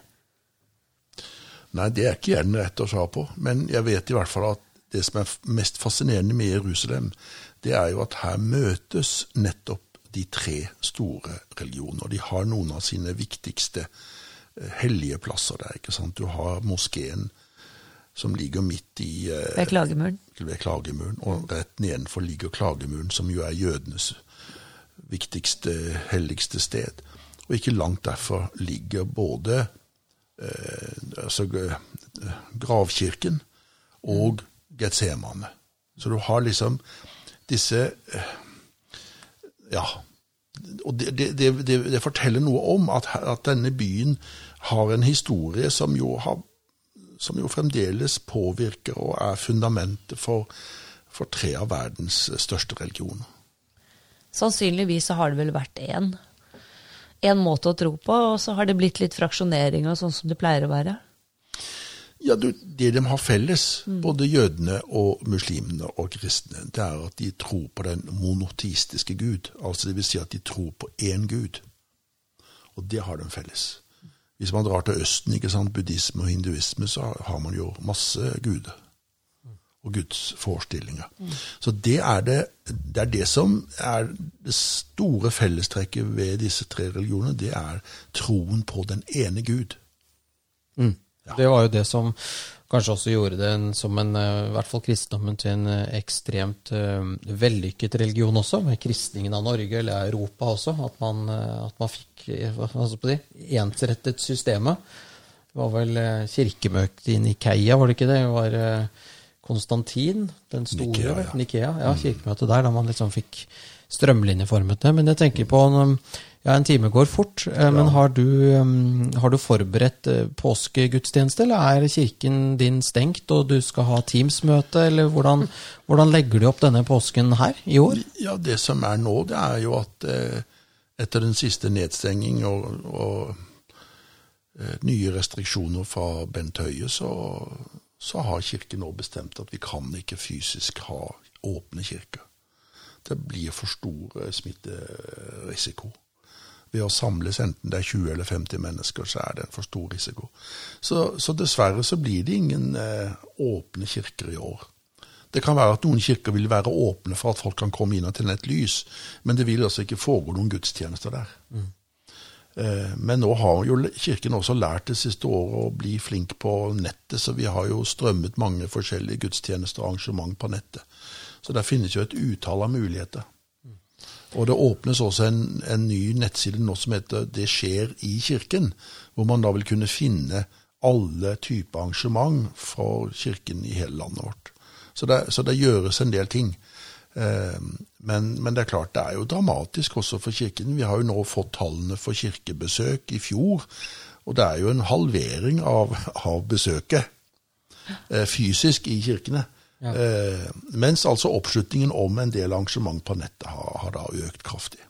Nei, det er ikke jeg den rette å svare på. Men jeg vet i hvert fall at det som er mest fascinerende med Jerusalem, det er jo at her møtes nettopp de tre store religioner. De har noen av sine viktigste eh, hellige plasser der. ikke sant? Du har moskeen som ligger midt i eh, Ved Klagemuren. ved Klagemuren, og rett nedenfor ligger Klagemuren, som jo er jødenes viktigste, helligste sted. Og ikke langt derfor ligger både eh, altså, eh, gravkirken og Getsemane. Så du har liksom disse eh, Ja. Og det, det, det, det forteller noe om at, at, denne byen har en historie som jo, har, som jo fremdeles påvirker og er fundamentet for, for tre av verdens største religioner. Sannsynligvis så har det vel vært én. Én måte å tro på, og så har det blitt litt fraksjonering og sånn som det pleier å være. Ja, du, Det de har felles, både jødene og muslimene og kristne, det er at de tror på den monoteistiske Gud. Altså det vil si at de tror på én Gud. Og det har de felles. Hvis man drar til Østen, ikke sant, buddhisme og hinduisme, så har man jo masse guder. Og Guds forestillinger. Så det er det, det er det som er det store fellestrekket ved disse tre religionene. Det er troen på den ene Gud. Mm. Det var jo det som kanskje også gjorde det som en, eh, i hvert fall kristendommen til en eh, ekstremt uh, vellykket religion også, med kristningen av Norge eller Europa også. At man, at man fikk altså på det, ensrettet systemet. Det var vel kirkemøtet i Nikeia, var det ikke det? Det var Konstantin den store. Nikea, ja. Nikea, ja, kirkemøtet der, da man liksom fikk strømlinjeformet det. Men jeg tenker på ja, En time går fort, eh, men har du, um, har du forberedt eh, påskegudstjeneste, eller er kirken din stengt og du skal ha Teams-møte, eller hvordan, hvordan, legger du opp denne påsken her i år? Ja, Det som er nå, det er jo at eh, etter den siste nedstenging og, og eh, nye restriksjoner fra Bent Høie, så, så har Kirken nå bestemt at vi kan ikke fysisk ha åpne kirker. Det blir for stor smitterisiko ved å samles, enten det er 20 eller 50 mennesker, så er det en for stor risiko. Så, så dessverre så blir det ingen eh, åpne kirker i år. Det kan være at noen kirker vil være åpne for at folk kan komme inn og tenne et lys, men det vil altså ikke foregå noen gudstjenester der. Mm. Eh, men nå har jo Kirken også lært det siste året å bli flink på nettet, så vi har jo strømmet mange forskjellige gudstjenester og arrangement på nettet. Så der finnes jo et utall av muligheter. Og det åpnes også en, en, ny nettside nå som heter Det skjer i kirken, hvor man da vil kunne finne alle typer arrangement for kirken i hele landet vårt. Så det, så det gjøres en del ting. Eh, men, men, det er klart det er jo dramatisk også for kirken. Vi har jo nå fått tallene for kirkebesøk i fjor, og det er jo en halvering av, av besøket eh, fysisk i kirkene. Ja. Eh, mens altså oppslutningen om en del arrangement på nettet har, har da økt kraftig.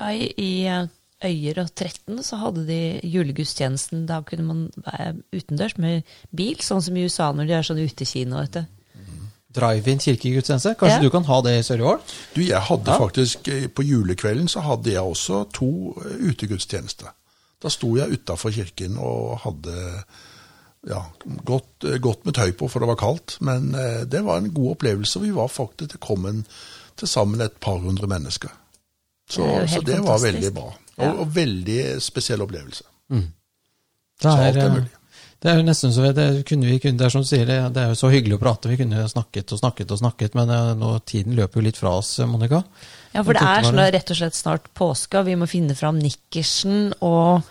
Ja, i, i eh, Øyer og 13 så hadde de julegudstjenesten. Da kunne man være utendørs med bil, sånn som i USA når de har sånn utekino. vet du. Drive-in kirkegudstjeneste? Kanskje ja. du kan ha det i Sør-Ål? Du, jeg hadde ja. faktisk eh, På julekvelden så hadde jeg også to eh, utegudstjenester. Da sto jeg utafor kirken og hadde ja, godt, eh, godt, med tøy på, for det var kaldt. Men det var en god opplevelse. Vi var faktisk, til kom en, til sammen et par hundre mennesker. Så det, så det var veldig bra. Og, og, veldig spesiell opplevelse. Mm. Det, er, så er det er jo nesten så det, kunne vi, det, er som du sier, det, det, er jo så hyggelig å prate. Vi kunne snakket og snakket og snakket, men eh, nå, tiden løper jo litt fra oss, Monica. Ja, for det er sånn rett og slett snart påske, og vi må finne fram nikkersen og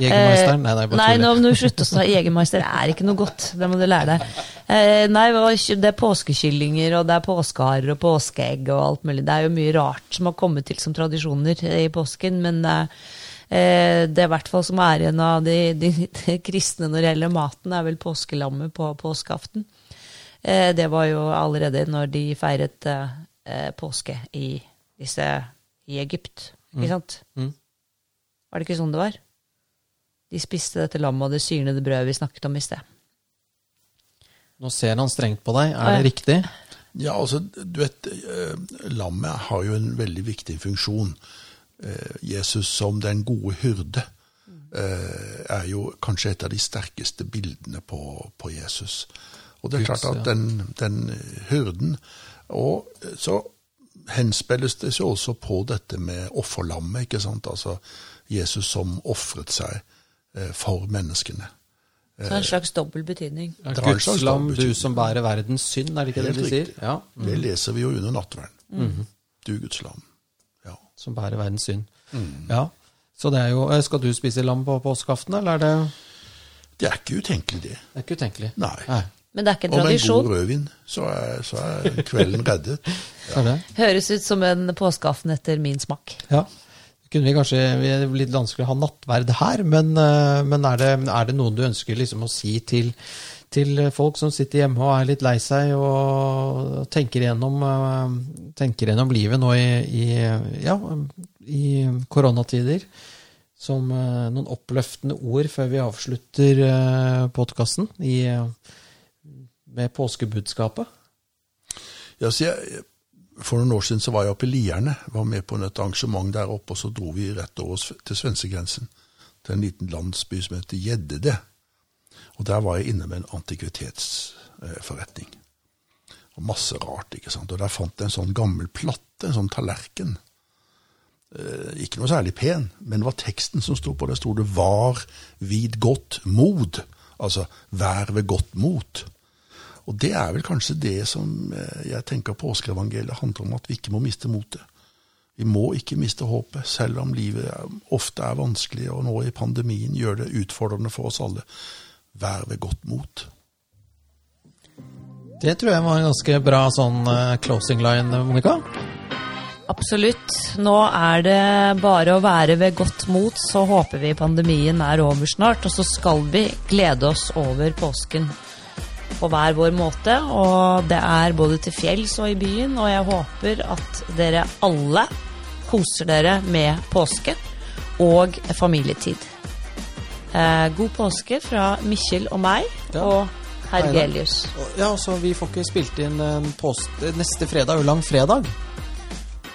Jegermeisteren? Nei, nei, bare nei nå må du slutte å snakke. Jegermeister er ikke noe godt. Det må du lære deg. Eh, nei, det er påskekyllinger, og det er påskeharer og påskeegg og alt mulig. Det er jo mye rart som har kommet til som tradisjoner i påsken, men eh, det er i hvert fall som er igjen av de, de, de, kristne når det gjelder maten, er vel påskelammet på påskeaften. Eh, det var jo allerede når de feiret eh, påske i, disse, i Egypt, ikke mm. sant? Mm. Var det ikke sånn det var? De spiste dette lammet og det syrnede brødet vi snakket om i sted. Nå ser han strengt på deg. Er det riktig? Ja, altså, du vet, eh, lammet har jo en veldig viktig funksjon. Eh, Jesus som den gode hyrde eh, er jo kanskje et av de sterkeste bildene på, på Jesus. Og det er klart at den, den hyrden Og så henspilles det seg også på dette med offerlammet, ikke sant? Altså Jesus som ofret seg eh, for menneskene. Så en slags dobbel betydning. Ja, Det Guds lam, du som bærer verdens synd, er det ikke det Helt de sier? Ja. Mm. Det leser vi jo under nattverden. Du Guds lam. Ja. Som bærer verdens synd. Ja. Så det er jo eh, Skal du spise lam på påskeaften, eller er det Det er ikke utenkelig, det. Det er ikke utenkelig. Nei. Nei. Men det er ikke en Og med en god tradisjon. rødvin, så er, så er kvelden reddet. Er det? Høres ut som en påskeaften etter min smak. Ja. Kunne vi kanskje, vi er litt vanskelig å ha nattverd her, men, eh, men er, det, er det noen du ønsker liksom å si til, til folk som sitter hjemme og er litt lei seg og tenker gjennom, eh, tenker gjennom livet nå i, i, ja, i koronatider? Som eh, noen oppløftende ord før vi avslutter podkasten med påskebudskapet? Ja, så jeg, for noen år siden så var jeg oppe i Lierne, var med på et arrangement der oppe, og så dro vi rett over til svenskegrensen, til en liten landsby som heter Gjeddede. Og der var jeg inne med en antikvitetsforretning. Og masse rart, ikke sant. Og der fant jeg en sånn gammel platte, en sånn tallerken. Eh, ikke noe særlig pen, men det var teksten som sto på. Der sto det 'Var vid godt mod'. Altså 'vær ved godt mot'. Og det er vel kanskje det som eh, jeg tenker påskeevangeliet handler om, at vi ikke må miste motet. Vi må ikke miste håpet, selv om livet ofte er vanskelig, og nå i pandemien gjør det utfordrende for oss alle. Vær ved godt mot. Det tror jeg var en ganske bra sånn eh, closing line, Monica. Absolutt. Nå er det bare å være ved godt mot, så håper vi pandemien er over snart. Og så skal vi glede oss over påsken på hver vår måte. Og det er både til fjells og i byen, og jeg håper at dere alle koser dere med påske og familietid. Eh, god påske fra Mikkjel og meg Ja. og herr Hei. Gelius. Ja, så Vi får ikke spilt inn en post neste fredag, er jo langfredag.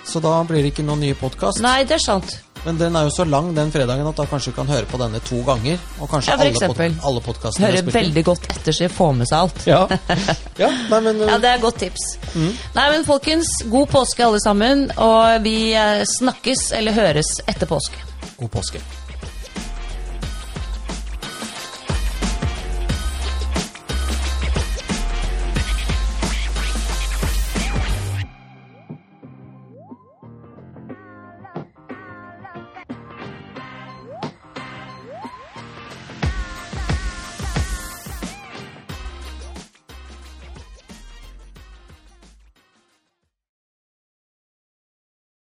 Så da blir det ikke noen ny podkast. Nei, det er sant. Men den er jo så lang den fredagen at da kanskje du kan høre på denne to ganger. Og kanskje Ja, for alle, pod alle podkastene Hører veldig godt etter så jeg får med seg alt. Ja. ja, nei, men Ja, det er et godt tips. Nei, men folkens, god påske alle sammen. Og vi eh, snakkes eller høres etter påske. God påske.